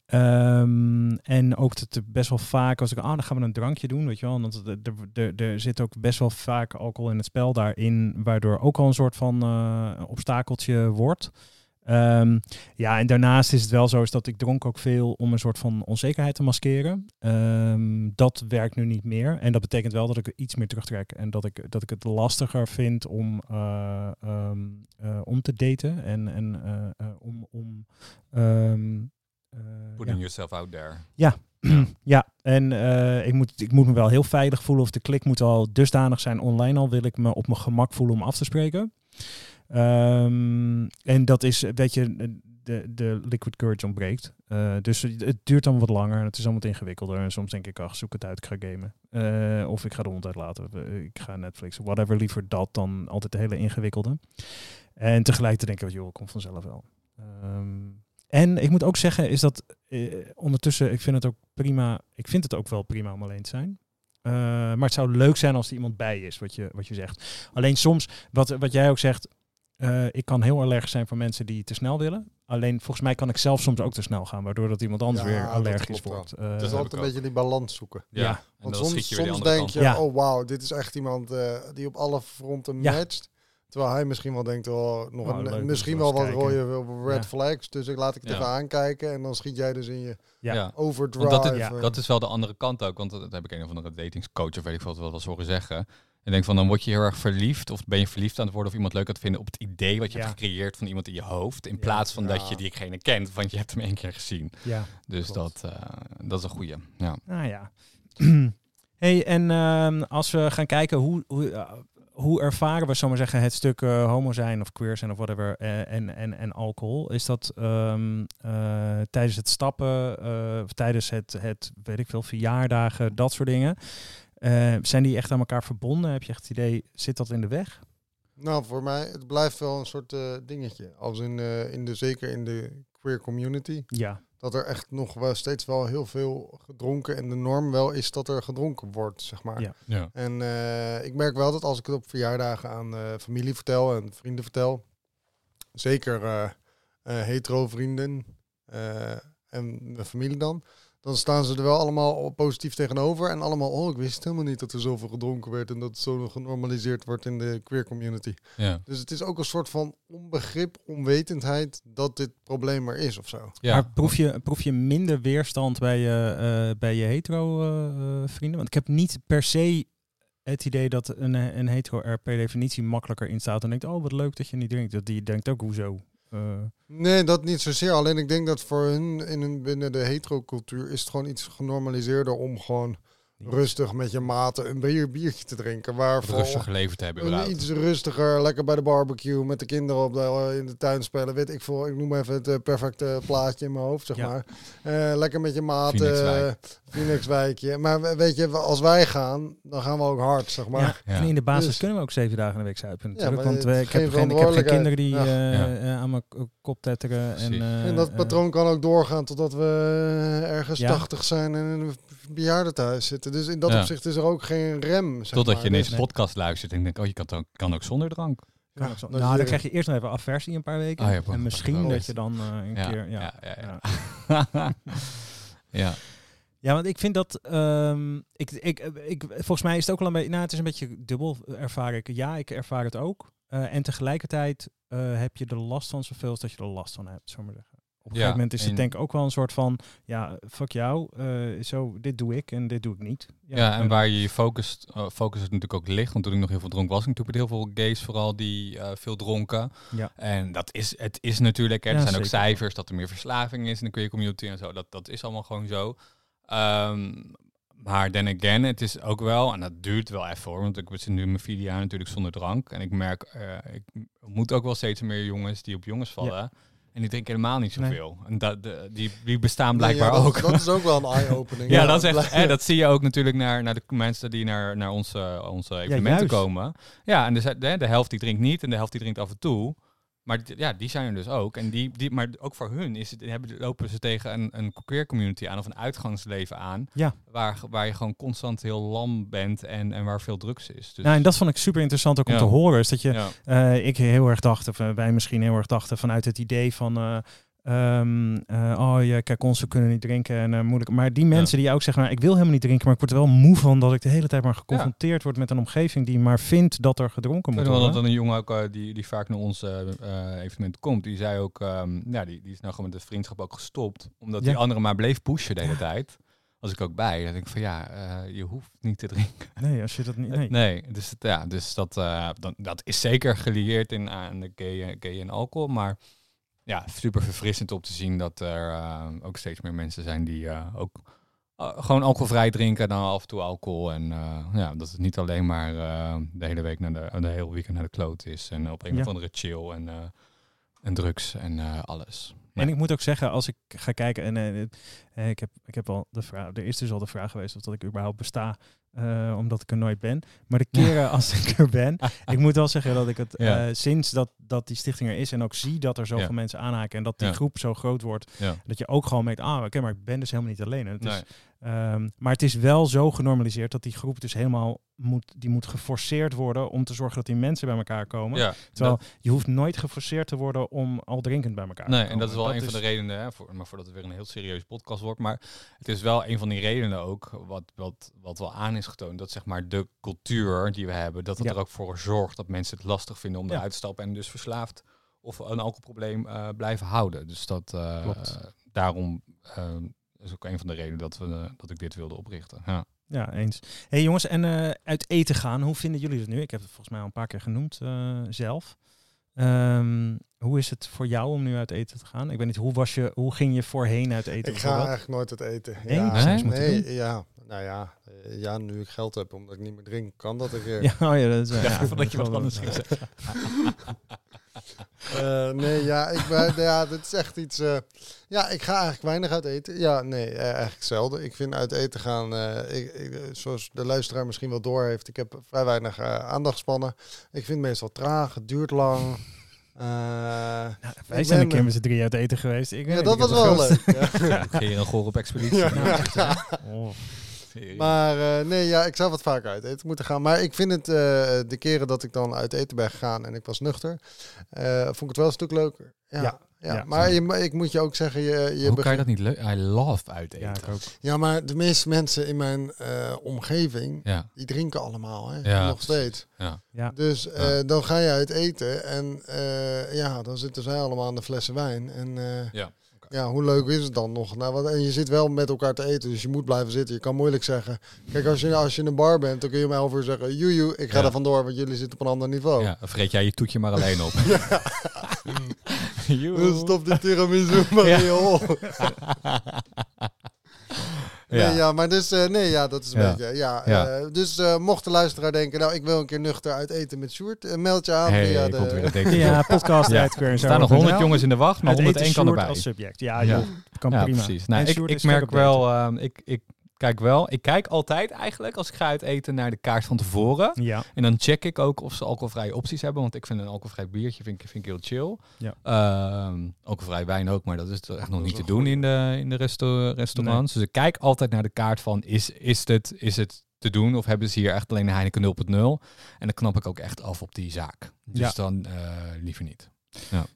Ehm, en ook dat er best wel vaak, als ik, ah, dan gaan we een drankje doen, weet je wel. Want er zit ook best wel vaak alcohol in het spel daarin, waardoor ook al een soort van eh, obstakeltje wordt. Ehm, ja, en daarnaast is het wel zo is dat ik dronk ook veel om een soort van onzekerheid te maskeren. Ehm, dat werkt nu niet meer. En dat betekent wel dat ik iets meer terugtrek. En dat ik, dat ik het lastiger vind om, eh, ehm, eh, om te daten. En, en eh, om... om Putting ja. yourself out there. ja, en eh, ik, moet, ik moet me wel heel veilig voelen. Of de klik moet al dusdanig zijn online al. Wil ik me op mijn gemak voelen om af te spreken. Ehm, en dat is, weet je, de, de liquid courage ontbreekt. Eh, dus het duurt dan wat langer. en Het is allemaal wat ingewikkelder. En soms denk ik, ach, zoek het uit, ik ga gamen. Eh, of ik ga de hond uitlaten. Ik ga Netflix. Whatever, liever dat dan altijd de hele ingewikkelde. En tegelijkertijd denk ik, joh, komt vanzelf wel. Ehm, en ik moet ook zeggen, is dat eh, ondertussen, ik vind het ook prima. Ik vind het ook wel prima om alleen te zijn. Maar het zou leuk zijn als er iemand bij is, wat je, wat je zegt. Alleen soms, wat, wat jij ook zegt, eh, ik kan heel allergisch zijn voor mensen die te snel willen. Alleen volgens mij kan ik zelf soms ook te snel gaan, waardoor dat iemand anders Ja, weer allergisch wordt. Eh, Het is altijd een beetje die balans zoeken. Ja. Want soms, denk kant. je, Ja. oh wauw, dit is echt iemand eh, die op alle fronten Ja. matcht. Terwijl hij misschien wel denkt, oh, nog Oh, een, leuk misschien wel wat kijken. rode red Ja. flags. Dus ik laat ik het Ja. even aankijken. En dan schiet jij dus in je overdrive. Want dat is, Ja. dat is wel de andere kant ook. Want dat, heb ik een of andere datingscoach of weet ik veel wat wel eens horen zeggen. En denk van, dan word je heel erg verliefd. Of ben je verliefd aan het worden of iemand leuk aan het vinden op het idee wat je Ja. hebt gecreëerd van iemand in je hoofd. In Ja. plaats van dat je diegene kent, want je hebt hem één keer gezien. ja. Dus Klopt. dat, eh, dat is een goeie. Ja. Nou ja. hey, en ehm, als we gaan kijken hoe, hoe, eh, hoe ervaren we, zomaar zeggen, het stuk eh, homo zijn of queer zijn of whatever eh, en, en, en alcohol? Is dat ehm, eh, tijdens het stappen eh, of tijdens het, het, weet ik veel, verjaardagen, dat soort dingen? Eh, zijn die echt aan elkaar verbonden? Heb je echt het idee, zit dat in de weg? Nou, voor mij, het blijft wel een soort eh, dingetje. Als in, eh, in de, zeker in de queer community. Ja. Dat er echt nog wel steeds wel heel veel gedronken. En de norm wel is dat er gedronken wordt, zeg maar. Ja. Ja. En eh, ik merk wel dat als ik het op verjaardagen aan eh, familie vertel en vrienden vertel, zeker eh, eh, hetero vrienden eh, en mijn familie dan, dan staan ze er wel allemaal positief tegenover. En allemaal, oh, ik wist helemaal niet dat er zoveel gedronken werd en dat het zo genormaliseerd wordt in de queer community. Ja. Dus het is ook een soort van onbegrip, onwetendheid dat dit probleem er is of zo. Ja. Maar proef je, proef je minder weerstand bij je, eh, bij je hetero eh, eh, vrienden? Want ik heb niet per se het idee dat een, een hetero er per definitie makkelijker in staat en denkt, oh wat leuk dat je niet drinkt. Dat die denkt ook, hoezo? Eh, Nee, dat niet zozeer. Alleen ik denk dat voor hun in hun, binnen de heterocultuur is het gewoon iets genormaliseerder om gewoon rustig met je maten een bier, biertje te drinken. Waar Het rustiger leven te hebben iets rustiger, lekker bij de barbecue met de kinderen op de, in de tuin spelen. Weet ik veel, ik noem even het eh, perfecte plaatje in mijn hoofd, zeg Ja. maar. Eh, lekker met je maten, Phoenixwijk. Phoenixwijkje. Maar we- weet je, als wij gaan, dan gaan we ook hard, zeg maar. ja. Ja. En in de basis Dus- kunnen we ook zeven dagen in de week zuipen natuurlijk. want ik, heb geen ik heb geen kinderen die eh, eh, aan mijn kop tetteren. En, eh, En dat eh, patroon kan ook doorgaan totdat we eh, ergens Ja. 80 zijn en in een bejaardentehuis zitten. Dus in dat Ja. opzicht is er ook geen rem. Zeg Totdat maar. je in Dus- deze podcast luistert en denkt, oh je kan, het ook- kan ook zonder drank. Ja, nou, dan krijg je eerst nog even aversie een paar weken. Ah, ja, en misschien oh, dat je dan eh, een Ja, keer... Ja, ja, ja, ja. ja. ja. Ja, want ik vind dat. ehm, ik, ik, ik, volgens mij is het ook wel een beetje. Nou, het is een beetje dubbel, ervaar ik. Ja, ik ervaar het ook. Eh, en tegelijkertijd eh, heb je er last van zoveel als dat je er last van hebt, zullen we maar zeggen. Op een Ja, gegeven moment is het en- denk ik ook wel een soort van. Ja, fuck jou. eh, zo, dit doe ik en dit doe ik niet. Ja, en waar je je focus, eh, focus natuurlijk ook ligt. Want toen ik nog heel veel dronk was, ik toen met heel veel gays vooral die eh, veel dronken. Ja. En dat is, het is natuurlijk, hè, er Ja, zijn ook cijfers dat er meer verslaving is in de queer community en zo. Dat, dat is allemaal gewoon zo. Ehm, maar then again, het is ook wel, en dat duurt wel even hoor, want ik zit nu mijn vier jaar natuurlijk zonder drank. En ik merk, ik moet ook wel steeds meer jongens die op jongens vallen. En die drinken helemaal niet Nee. zoveel. En dat, de, die, die bestaan Nee, ja, blijkbaar dat, ook. Dat is ook wel een eye-opening. Ja, dat, is echt, hè, dat zie je ook natuurlijk naar, naar de mensen die naar, naar onze, onze evenementen komen. Ja, en dus, de, de helft die drinkt niet en de helft die drinkt af en toe. Maar die- ja, die zijn er dus ook. En die, die, maar ook voor hun is het, hebben, lopen ze tegen een, een queer community aan of een uitgangsleven aan. Ja. Waar, waar je gewoon constant heel lam bent en, en waar veel drugs is. Dus, Nou, en dat vond ik super interessant ook om Ja. te horen. Is dat je, ja. Eh, ik heel erg dacht, of eh, wij misschien heel erg dachten vanuit het idee van. eh, ehm, eh, oh ja, kijk, ons we kunnen niet drinken en eh, moeilijk. Maar die mensen die ook zeggen, nou, ik wil helemaal niet drinken, maar ik word er wel moe van dat ik de hele tijd maar geconfronteerd word met een omgeving die maar vindt dat er gedronken Ik moet weet wel dat worden. een jongen ook, eh, die, die vaak naar ons evenement komt, die zei ook, ehm, ja, die, die is nou gewoon met de vriendschap ook gestopt. Omdat Ja. die andere maar bleef pushen de hele tijd. Was ik ook bij. Dan denk ik van ja, je hoeft niet te drinken. Nee, als je dat niet. Nee. Nee, dus, ja, dus dat, dan, dat is zeker gelieerd in, aan de gay, gay en alcohol. Maar ja, super verfrissend om te zien dat er eh, ook steeds meer mensen zijn die eh, ook eh, gewoon alcoholvrij drinken dan af en toe alcohol. En ja, dat het niet alleen maar de hele week naar de, de hele weekend naar de kloot is. En op een Ja. of andere chill en, en drugs en alles. En ik moet ook zeggen, als ik ga kijken, en ik, heb, ik heb al de vraag, er is dus al de vraag geweest of dat ik überhaupt besta eh, omdat ik er nooit ben. Maar de keren als ik er ben, ik moet wel zeggen dat ik het Ja. eh, sinds dat, dat die stichting er is en ook zie dat er zoveel Ja. mensen aanhaken en dat die Ja. groep zo groot wordt, dat je ook gewoon merkt, ah, oké, maar ik ben dus helemaal niet alleen. En het is, Ehm, maar het is wel zo genormaliseerd dat die groep dus helemaal moet, die moet geforceerd worden om te zorgen dat die mensen bij elkaar komen. Ja, Terwijl dat- je hoeft nooit geforceerd te worden om al drinkend bij elkaar te nee, komen. en dat is wel een van de redenen, hè, voor, maar voordat het weer een heel serieuze podcast wordt. Maar het is wel een van die redenen ook, wat, wat, wat wel aan is getoond, dat zeg maar de cultuur die we hebben, dat het Ja. er ook voor zorgt dat mensen het lastig vinden om Ja. eruit te stappen en dus verslaafd of een alcoholprobleem eh, blijven houden. Dus dat eh, Klopt. eh, eh, is ook een van de redenen dat, we, eh, dat ik dit wilde oprichten. Ja. Ja, eens. hey jongens, en eh, uit eten gaan, hoe vinden jullie het nu? Ik heb het volgens mij al een paar keer genoemd eh, zelf. Ehm, hoe is het voor jou om nu uit eten te gaan? Ik weet niet, hoe, was je, hoe ging je voorheen uit eten? Ik ga eigenlijk nooit het eten. Nee, ja, nee, doen. ja, nou ja, ja, nu ik geld heb omdat ik niet meer drink, kan dat een keer. Ja, oh ja, dat is Ja, ja, voordat je wat dat anders ging zeggen. Eh, nee, ja, ik ben, ja, dit is echt iets. eh, ja, ik ga eigenlijk weinig uit eten. Ja, nee, eh, eigenlijk zelden. Ik vind uit eten gaan, eh, ik, ik, zoals de luisteraar misschien wel door heeft, ik heb vrij weinig eh, aandachtspannen. Ik vind het meestal traag, het duurt lang. Eh, Nou, wij Ik zijn een keer met z'n drie uit eten geweest. Ik, ja, dat was wel leuk. Ja. Ja, een goor op expeditie. Ja. Nou, echt, hè? Maar eh, nee, ja, ik zou wat vaker uit eten moeten gaan. Maar ik vind het, eh, de keren dat ik dan uit eten ben gegaan en ik was nuchter, eh, vond ik het wel een stuk leuker. Ja, Ja. ja. Ja, maar je, ik moet je ook zeggen, je, je Hoe kan je dat niet leuk? I love uit eten. Ja, ik ook. Ja, maar de meeste mensen in mijn eh, omgeving, Ja, die drinken allemaal, hè? Ja, nog steeds. ja. Ja. Dus eh, dan ga je uit eten en eh, ja, dan zitten zij allemaal aan de flessen wijn. En eh, Ja. Ja, hoe leuk is het dan nog? Nou, wat, en je zit wel met elkaar te eten, dus je moet blijven zitten. Je kan moeilijk zeggen. Kijk, als je, als je in een bar bent, dan kun je om elf uur zeggen... Joejoe, ik ga Ja. er vandoor, want jullie zitten op een ander niveau. Ja, dan vreet jij je toetje maar alleen op. Stop die tiramisu maar. Nee, Ja. ja. maar dus, eh, nee, ja, dat is een Ja. beetje, ja. Ja. eh, dus eh, mocht de luisteraar denken, nou, ik wil een keer nuchter uit eten met Sjoerd, meld je aan Hey, via komt weer de... Ja, podcast Ja. Er staan nog 100 jongens in de wacht, maar Uit 101 eten kan erbij. als subject. Ja, Ja. joh, kan Ja, prima. precies. Nou, ik, ik merk wel, ehm, ik, ik kijk wel, ik kijk altijd eigenlijk als ik ga uit eten naar de kaart van tevoren. Ja, En dan check ik ook of ze alcoholvrije opties hebben, want ik vind een alcoholvrij biertje vind ik, vind ik heel chill. Ja. Ehm, alcoholvrij wijn ook, maar dat is echt nog niet te doen in de, in de resto- restaurants. Dus ik kijk altijd naar de kaart van, is, is, het, is het te doen of hebben ze hier echt alleen een Heineken 0.0? En dan knap ik ook echt af op die zaak. Dus Ja. dan eh, liever niet.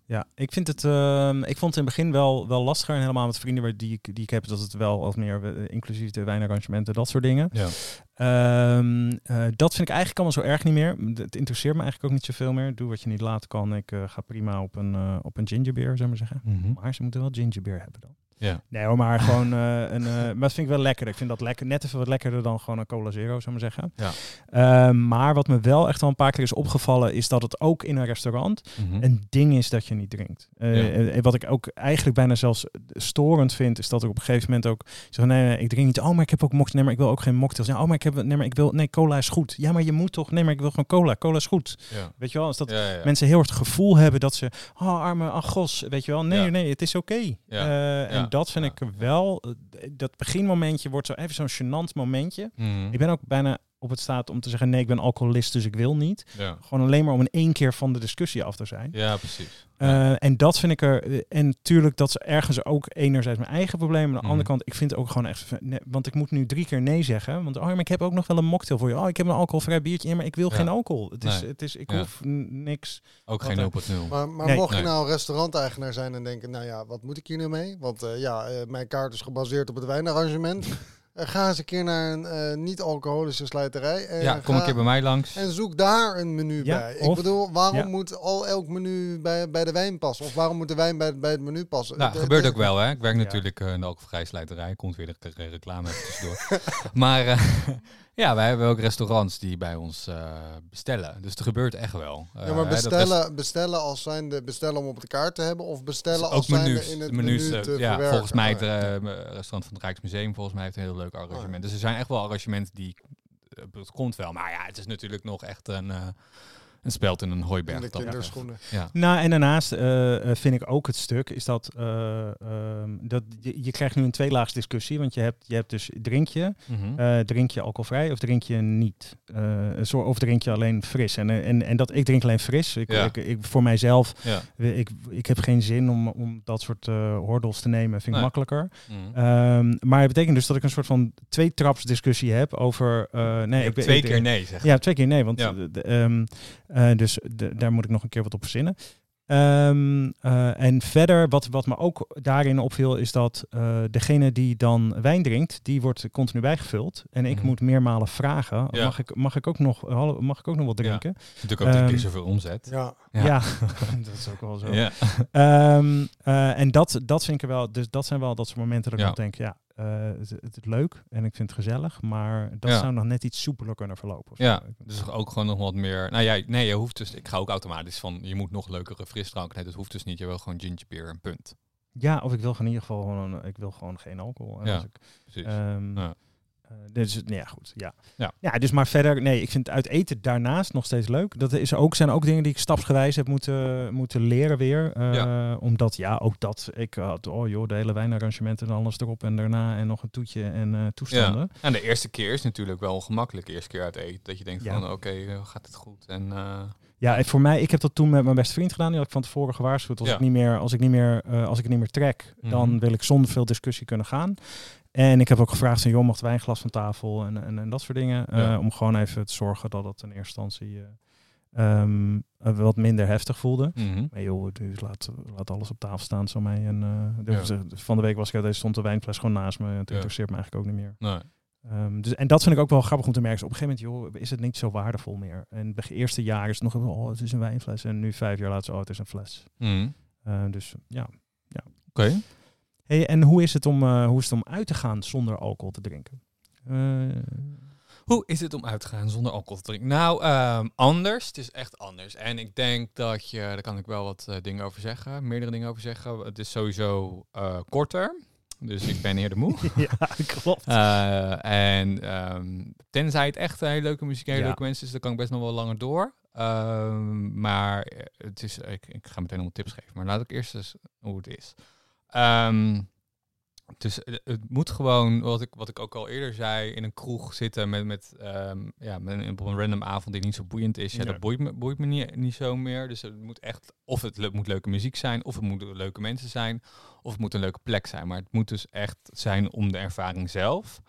Ja, ik vind het. ehm, ik vond het in het begin wel, wel lastiger en helemaal met vrienden waar die, ik- die ik heb, dat het wel wat meer eh, inclusief de wijnarrangementen, dat soort dingen. Ja. Ehm, eh, dat vind ik eigenlijk allemaal zo erg niet meer. Het interesseert me eigenlijk ook niet zoveel meer. Doe wat je niet laten kan. Ik eh, ga prima op een, op een gingerbeer, zou maar zeggen. Maar ze moeten wel gingerbeer hebben dan. Ja. Nee hoor, maar gewoon eh, een... eh, maar dat vind ik wel lekker. Ik vind dat lekker, net even wat lekkerder dan gewoon een cola zero, zou ik maar zeggen. Ja. Ehm, maar wat me wel echt al een paar keer is opgevallen, is dat het ook in een restaurant Mhm. een ding is dat je niet drinkt. Eh, Ja. wat ik ook eigenlijk bijna zelfs storend vind, is dat ik op een gegeven moment ook zeg, nee, nee, ik drink niet. Oh, maar ik heb ook mocktails. Nee, maar ik wil ook geen mocktails. Ja, oh, maar ik heb, nee, maar ik wil, nee, cola is goed. Ja, maar je moet toch, nee, maar ik wil gewoon cola. Cola is goed. Ja. Weet je wel, is dat mensen heel erg het gevoel hebben dat ze, oh, arme agos, weet je wel. Nee, nee, het is oké. Ja. En dat vind Ja. ik wel, eh, dat beginmomentje wordt zo even zo'n gênant momentje. Mhm. Ik ben ook bijna op het staat om te zeggen, nee, ik ben alcoholist, dus ik wil niet. ja. Gewoon alleen maar om in één keer van de discussie af te zijn. ja, precies. Eh, en dat vind ik er. En natuurlijk, dat is ergens ook enerzijds mijn eigen probleem. Aan de Mhm. andere kant, ik vind het ook gewoon echt. want ik moet nu drie keer nee zeggen. Want oh, maar ik heb ook nog wel een mocktail voor je. Oh, ik heb een alcoholvrij biertje. Ja, maar ik wil Ja. geen alcohol. Het is, Nee. het is, ik Ja. hoef niks. Ook geen er- 0.0. Maar, maar Nee. mocht je nou restauranteigenaar zijn en denken, nou ja, wat moet ik hier nu mee? Want eh, ja, eh, mijn kaart is gebaseerd op het wijnarrangement. Eh, ga eens een keer naar een eh, niet-alcoholische slijterij. En, ja, kom ga- een keer bij mij langs. En zoek daar een menu Ja, bij. of- ik bedoel, waarom ja. moet al elk menu bij, bij de wijn passen? Of waarom moet de wijn bij, bij het menu passen? Nou, gebeurt ook wel, hè. Ik werk Ja. natuurlijk eh, in de alcoholvrije slijterij. Komt weer de re- reclame even tussendoor. maar eh, ja, wij hebben ook restaurants die bij ons eh, bestellen. Dus er gebeurt echt wel. Eh, Ja, hè, maar rest- bestellen, bestellen als zijnde bestellen om op de kaart te hebben of bestellen als ook zijnde menus. in het menus menu eh, te ja, volgens mij het Oh, eh, restaurant van het Rijksmuseum volgens mij heeft een heel leuk arrangement. Oh. Dus er zijn echt wel arrangementen die... eh, het komt wel, maar ja, het is natuurlijk nog echt een... een speld in een In hooiberg. de kinderschoenen. Ja. Nou, en daarnaast eh, eh, vind ik ook het stuk, is dat, eh, ehm, dat je, je krijgt nu een tweelaags discussie, want je hebt, je hebt dus drink je, Mhm. eh, drink je alcoholvrij of drink je niet? Eh, zo- of drink je alleen fris? En, en, en dat, ik drink alleen fris. Ik, Ja. ik, ik, voor mijzelf, ja. ik, ik heb geen zin om, om dat soort eh hordels te nemen, vind ik Nee. makkelijker. Mhm. Ehm, maar het betekent dus dat ik een soort van twee traps discussie heb over... eh, nee, ik, twee ik- keer nee, zeg. Ja, twee keer nee, want Ja. eh, de- ehm, eh, dus de- daar moet ik nog een keer wat op verzinnen. Ehm, eh, en verder, wat, wat me ook daarin opviel, is dat eh, degene die dan wijn drinkt, die wordt continu bijgevuld. En ik Mhm. moet meermalen vragen, Ja. mag, ik, mag, ik ook nog, mag ik ook nog wat Ja. drinken? Natuurlijk ook drie keer Ehm, zoveel omzet. Ja. Ja. Ja, dat is ook wel zo. Ja. Ehm, eh, en dat, dat vind ik er wel, dus dat zijn wel dat soort momenten dat ik Ja. denk, ja, het, het is leuk en ik vind het gezellig, maar dat Ja. zou nog net iets soepeler kunnen verlopen. Ja, dus ook gewoon nog wat meer. Nou ja, nee, je hoeft dus. Ik ga ook automatisch van. Je moet nog leukere frisdrank. Nee, dat hoeft dus niet. Je wil gewoon ginger beer en punt. Ja, of ik wil gewoon in ieder geval gewoon, ik wil gewoon geen alcohol. En Ja, als ik, Precies. ehm, Ja. Eh, dus, ja, goed. Ja. Ja. ja, dus maar verder, nee, ik vind uit eten daarnaast nog steeds leuk. Dat is ook, zijn ook dingen die ik stapsgewijs heb moeten, moeten leren weer. eh, Omdat, ja, ook dat, ik had, oh joh, de hele wijnarrangementen en alles erop en daarna en nog een toetje en eh, toestanden. En de eerste keer is natuurlijk wel ongemakkelijk. De eerste keer uit eten. Dat je denkt Ja. van oké, gaat het goed? En Ja, en voor mij, ik heb dat toen met mijn beste vriend gedaan. Die had ik van tevoren gewaarschuwd. Als Ja. ik niet meer, als ik niet meer, als ik het niet meer trek, dan Mhm. wil ik zonder veel discussie kunnen gaan. En ik heb ook gevraagd van, joh, mocht wijnglas van tafel en, en, en dat soort dingen. eh, Ja. om gewoon even te zorgen dat het in eerste instantie eh, ehm, eh, wat minder heftig voelde. mhm. Maar joh, dus laat, laat alles op tafel staan, zo mij. En dus, Ja. eh, van de week was ik uit deze stond de wijnfles gewoon naast me. En het Ja. interesseert me eigenlijk ook niet meer. Nee. Ehm, dus, en dat vind ik ook wel grappig om te merken. Op een gegeven moment joh, is het niet zo waardevol meer. En het eerste jaar is het nog, oh, het is een wijnfles. En nu vijf jaar later, oh, het is een fles. Mhm. Eh, dus ja. Oké. Hey, en hoe is, het om, eh, hoe is het om uit te gaan zonder alcohol te drinken? Eh, Hoe is het om uit te gaan zonder alcohol te drinken? Nou, ehm, anders. Het is echt anders. En ik denk dat je, daar kan ik wel wat eh, dingen over zeggen, meerdere dingen over zeggen. Het is sowieso korter. Dus ik ben eerder moe. ja, klopt. En ehm, tenzij het echt een hele leuke muziek hele Ja. leuke mensen is, dan kan ik best nog wel langer door. Ehm, maar het is, ik, ik ga meteen allemaal tips geven. Maar laat ik eerst eens hoe het is. Ehm, dus het moet gewoon, wat ik, wat ik ook al eerder zei, in een kroeg zitten met, met, ehm, ja, met een, op een random avond die niet zo boeiend is. Ja, Nee. dat boeit me, boeit me niet, niet zo meer. Dus het moet echt, of het le- moet leuke muziek zijn, of het moeten leuke mensen zijn, of het moet een leuke plek zijn. Maar het moet dus echt zijn om de ervaring zelf.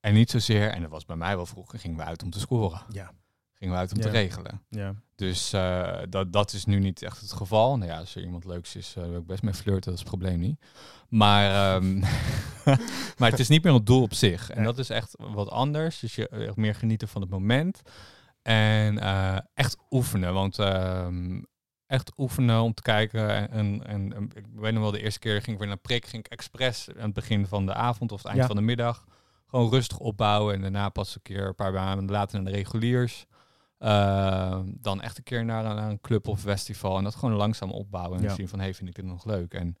En niet zozeer, en dat was bij mij wel vroeger, gingen we uit om te scoren. Ja. Gingen we uit om Ja. te regelen. Ja. Dus eh, dat, dat is nu niet echt het geval. Nou ja, als er iemand leuks is, eh wil ik best mee flirten, dat is het probleem niet. Maar, ehm, maar het is niet meer het doel op zich. En dat is echt wat anders. Dus je echt meer genieten van het moment. En eh, echt oefenen. Want ehm, echt oefenen om te kijken. En, en, en, en ik weet nog wel, de eerste keer ging ik weer naar prik. Ging ik expres aan het begin van de avond of het eind Ja. van de middag. Gewoon rustig opbouwen. En daarna pas een keer een paar maanden later naar de reguliers. Eh, dan echt een keer naar een, naar een club of festival. En dat gewoon langzaam opbouwen. En Ja. zien van, hey, vind ik dit nog leuk? En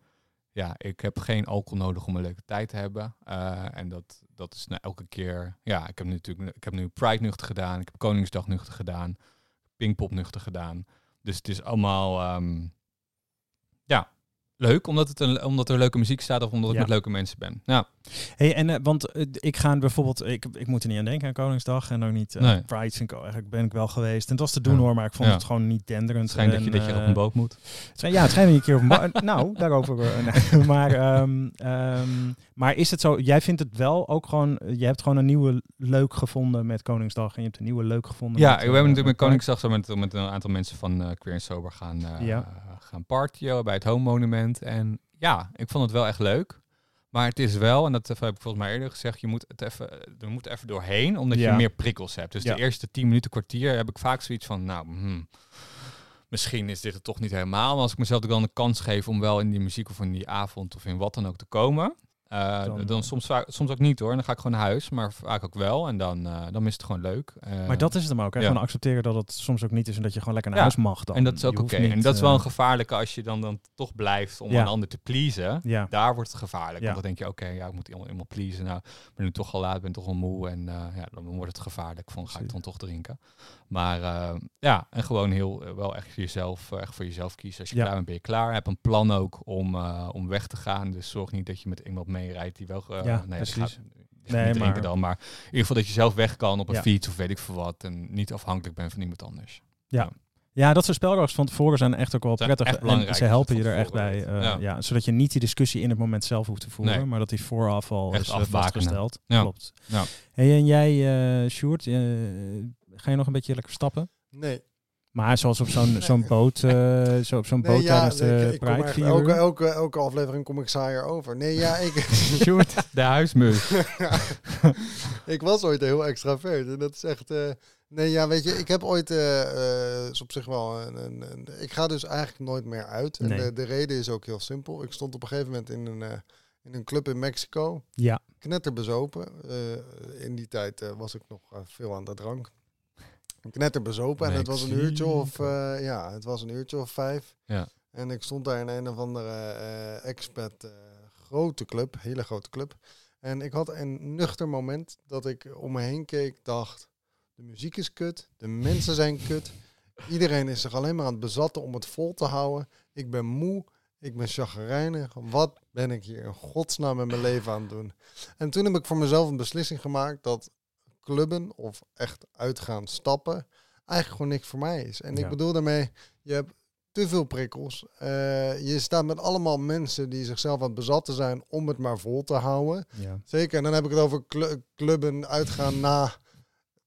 ja, ik heb geen alcohol nodig om een leuke tijd te hebben. Eh, en dat, dat is nou elke keer... Ja, ik heb nu natuurlijk... Ik heb nu Pride nuchter gedaan. Ik heb Koningsdag nuchter gedaan. Pinkpop nuchter gedaan. Dus het is allemaal... ehm, ja, leuk. Omdat, het een, omdat er leuke muziek staat of omdat ik Ja. met leuke mensen ben. Nou, Hey, en uh, want uh, ik ga bijvoorbeeld, ik, ik moet er niet aan denken aan Koningsdag en ook niet uh, Nee. Pride. Vind ik, eigenlijk ben ik wel geweest. En het was te doen Ja. hoor, maar ik vond Ja. het gewoon niet denderend. het schijnt dat je, En, dat je op eh, een boot moet. Ja, het schijnt dat een keer op een bo- Nou, daarover. eh, nee. maar, ehm, ehm, maar is het zo, jij vindt het wel ook gewoon, je hebt gewoon een nieuwe leuk gevonden met Koningsdag en je hebt een nieuwe leuk gevonden Ja, met, we eh, hebben natuurlijk met. Koningsdag zo met, met een aantal mensen van eh Queer and Sober gaan, eh, Ja. gaan partyen bij het Home Monument. En ja, ik vond het wel echt leuk. Maar het is wel, en dat heb ik volgens mij eerder gezegd, je moet het even, er moet even doorheen, omdat Ja. je meer prikkels hebt. Dus Ja. de eerste 10 minuten, kwartier heb ik vaak zoiets van, nou, hmm, misschien is dit het toch niet helemaal. Maar als ik mezelf dan de kans geef om wel in die muziek of in die avond of in wat dan ook te komen, Eh, Dan- dan soms, vaak, soms ook niet hoor. Dan ga ik gewoon naar huis, maar vaak ook wel. En dan, eh, dan is het gewoon leuk. Eh, Maar dat is het hem ook. Hè? ja. Gewoon accepteren dat het soms ook niet is en dat je gewoon lekker naar Ja, huis mag dan. en dat is ook oké. En dat is wel eh, een gevaarlijke als je dan, dan toch blijft om Ja. een ander te pleasen. Ja, Daar wordt het gevaarlijk. Want dan denk je, oké, ja, ik moet iemand, iemand pleasen. Nou, ik ben nu toch al laat, ben toch al moe. En eh, ja, dan wordt het gevaarlijk. Van, ga ik dan toch drinken? Maar eh, ja, en gewoon heel, eh, wel echt voor jezelf, eh, echt voor jezelf kiezen. Als je klaar bent, ben je klaar. Heb een plan ook om, eh, om weg te gaan. Dus zorg niet dat je met iemand meerijdt die wel... eh, Ja, nee, precies. gaat- Nee, niet drinken maar- dan. Maar in ieder geval dat je zelf weg kan op een Ja. fiets of weet ik veel wat. En niet afhankelijk bent van iemand anders. ja dat soort spelregels van tevoren zijn echt ook wel Zijn prettig. echt En ze helpen je er echt bij. eh, ja. zodat je niet die discussie in het moment zelf hoeft te voeren. Nee. Maar dat die vooraf al Echt is eh, vastgesteld. Ja. Klopt. Ja. Hey, en jij, eh Sjoerd, eh, ga je nog een beetje lekker stappen? Nee. Maar zoals op zo'n zo'n boot, eh, zo op zo'n boot tijdens nee, de ik- Pride, vier elke, elke, elke aflevering kom ik saaier over. Nee, ja, ik, Sjoerd, de huismus. ik was ooit heel extravert. En dat is echt... eh, nee, ja, weet je, ik heb ooit... eh, eh, is op zich wel een, een, een- Ik ga dus eigenlijk nooit meer uit. En Nee. de, de reden is ook heel simpel. Ik stond op een gegeven moment in een, eh, in een club in Mexico. Ja, knetterbezopen. Eh in die tijd eh, was ik nog eh, veel aan de drank. Knetterbezopen. En het was een uurtje of, eh, ja, het was een uurtje of vijf. Ja. En ik stond daar in een of andere eh expat eh, grote club, hele grote club. En ik had een nuchter moment dat ik om me heen keek, dacht, de muziek is kut, de mensen zijn kut. Iedereen is zich alleen maar aan het bezatten om het vol te houden. Ik ben moe, ik ben chagrijnig. Wat ben ik hier in godsnaam met mijn leven aan het doen? En toen heb ik voor mezelf een beslissing gemaakt dat clubben of echt uitgaan stappen eigenlijk gewoon niks voor mij is. En Ja. ik bedoel daarmee, je hebt te veel prikkels. Eh, je staat met allemaal mensen die zichzelf aan het bezatten zijn om het maar vol te houden. ja. Zeker, en dan heb ik het over clu- clubben uitgaan na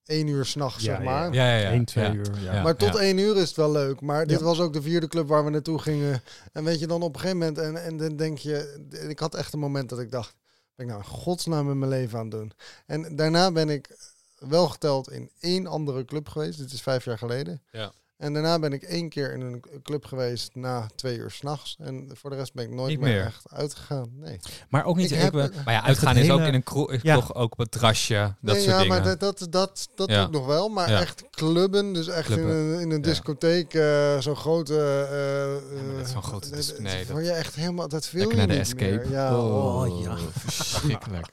één uur s'nachts, Ja, zeg maar. Ja, ja, ja. 1, 2 Ja. uur. Ja. Ja. Maar tot één uur is het wel leuk. Maar dit Ja. was ook de vierde club waar we naartoe gingen. En weet je dan op een gegeven moment, en, en dan denk je, ik had echt een moment dat ik dacht, ik nou in godsnaam met mijn leven aan het doen? En daarna ben ik wel geteld in één andere club geweest. Dit is vijf jaar geleden. Ja. En daarna ben ik één keer in een club geweest na twee uur s'nachts. En voor de rest ben ik nooit meer, meer. echt uitgegaan. Nee. Maar ook niet... Ik Ik heb- Maar ja, uitgaan is ook in een kroeg, Ja. toch ook op het terrasje, dat nee, soort ja, dingen. maar dat, dat, dat, dat Ja. ook nog wel. Maar Ja. echt clubben, dus echt in een, in een Ja. discotheek, eh, zo'n grote... eh, maar dat is zo'n eh, grote dat- dis- dat nee, dat- word je echt helemaal... Dat wil je naar de niet escape. meer. Ja, oh, oh, ja. Verschrikkelijk.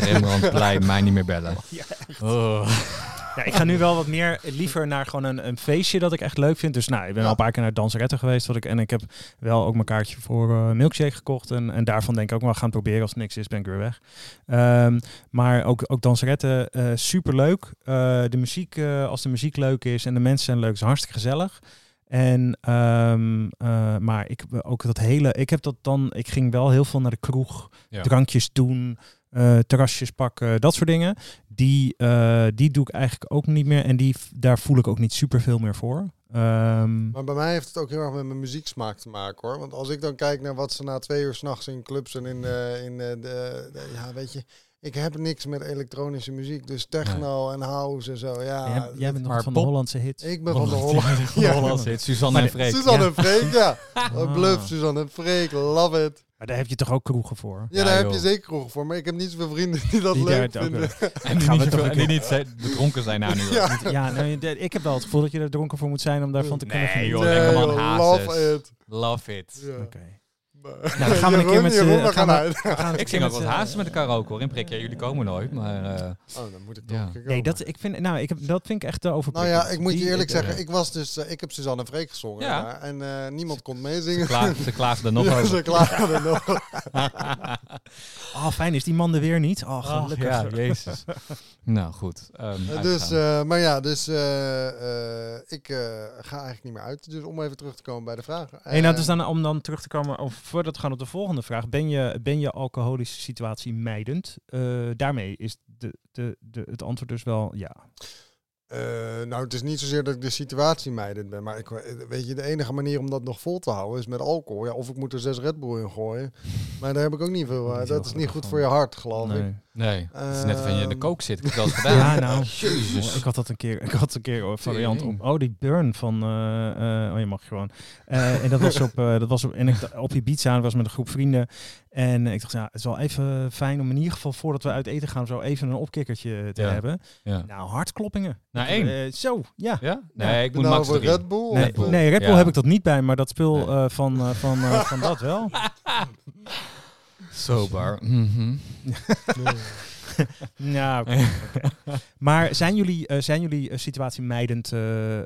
Rembrandtplein, mij niet meer bellen. Oh. Ja, ik ga nu wel wat meer liever naar gewoon een, een feestje dat ik echt leuk vind. Dus nou, ik ben al een paar keer naar Danseretten geweest. Wat ik, en ik heb wel ook mijn kaartje voor eh, Milkshake gekocht. En, en daarvan denk ik ook wel gaan proberen. Als het niks is, ben ik weer weg. Ehm, maar ook, ook Danseretten, eh super leuk. de muziek, eh, als de muziek leuk is en de mensen zijn leuk, is hartstikke gezellig. En ehm, eh, maar ik ook dat hele, ik heb dat dan, ik ging wel heel veel naar de kroeg, Ja. drankjes doen, eh, terrasjes pakken, dat soort dingen. Die, eh, die doe ik eigenlijk ook niet meer. En die, daar voel ik ook niet super veel meer voor. Ehm, Maar bij mij heeft het ook heel erg met mijn muzieksmaak te maken hoor. Want als ik dan kijk naar wat ze na twee uur s'nachts in clubs en in, eh, in eh, de, de- Ja, weet je, ik heb niks met elektronische muziek. Dus techno en house en zo. Ja, jij, jij bent nog maar van de Hollandse hit. ik ben van de Holland- Holland. Van de Hollandse hit, Suzanne en Freek. Suzanne en Freek, ja. Oh, Bluff, Suzanne en Freek, love it. Maar daar heb je toch ook kroegen voor? Ja, Ja, daar heb je zeker kroegen voor. Maar ik heb niet zoveel vrienden die dat Die leuk vinden. En die Gaan we niet, een en die niet zijn- bedronken zijn nou nu. Ja. Ja, de- ik heb wel het gevoel dat je er dronken voor moet zijn om daarvan te kunnen Nee, joh, lekker man, love it. Love it. Oké. Maar- Nou, dan gaan we een keer met z'n- Jeroen, we gaan gaan we- uit. We gaan een Ik zing ook z'n- hazes met de karaoke hoor. In prikje, jullie komen nooit, maar... eh, Oh, dan moet ik toch Ja. een keer Nee, dat, ik vind, nou, ik heb, dat vind ik echt te Nou ja, ik moet je Die- eerlijk ik- zeggen, ik was dus, eh, ik heb Suzanne en Freek gezongen Ja. daar, en eh, niemand kon meezingen. klaag, ze klaagden er nog ja, over. ze klagen er nog. Oh, fijn, is die man er weer niet? Oh, Ach, gelukkig. ja, jezus. nou, goed. ehm, dus, eh, maar ja, dus eh, eh, ik eh, ga eigenlijk niet meer uit. Dus om even terug te komen bij de vraag. Hey, nou, Eh, dus dan, om dan terug te komen, of voordat we gaan op de volgende vraag. Ben je, ben je alcoholische situatie mijdend? Eh, daarmee is de, de, de, het antwoord dus wel ja. eh, nou, het is niet zozeer dat ik de situatie mijdend ben, maar ik, eh, weet je, de enige manier om dat nog vol te houden is met alcohol. Ja, of ik moet er zes Red Bull in gooien. Maar daar heb ik ook niet veel. heel dat is niet goed voor je hart, geloof ik. Nee. Het is net of je in de Ehm, kook zit. Ik heb eens gedaan. Ja, nou, Jezus. ik had dat een keer, ik had een keer een variant op. Tering. Oh, die burn van, eh, eh, oh je mag gewoon. Eh, en dat was op, eh, dat was op, en ik op Ibiza, dat was met een groep vrienden. En ik dacht, ja, het is wel even fijn om in ieder geval voordat we uit eten gaan, zo even een opkikkertje te Ja. hebben. Ja. Nou, hartkloppingen. Nou, één. eh, zo, ja. Ja? Nee, ik moet nou max. Red Bull? Nee, eh, Red Bull Ja. heb ik dat niet bij, maar dat spul eh, van, eh, van, eh, van dat wel. Sober. Mhm. Ja. Maar zijn jullie, eh, zijn jullie eh, situatie mijdend eh,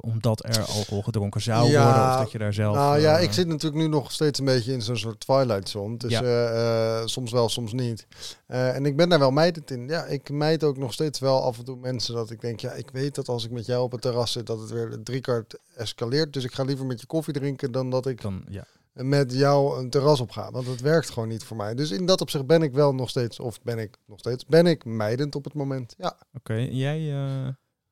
omdat er alcohol gedronken zou Ja, worden? Of dat je daar zelf... Nou ja, ik zit natuurlijk nu nog steeds een beetje in zo'n soort twilight zone. Dus Ja. eh, eh, soms wel, soms niet. Eh, en ik ben daar wel mijdend in. Ja, ik mijd ook nog steeds wel af en toe mensen dat ik denk, ja, ik weet dat als ik met jou op het terras zit, dat het weer drie kwart escaleert. Dus ik ga liever met je koffie drinken dan dat ik Dan, ja. Met jou een terras op ga. Want het werkt gewoon niet voor mij. Dus in dat opzicht ben ik wel nog steeds, of ben ik nog steeds, ben ik mijdend op het moment. Ja. Oké, jij... eh,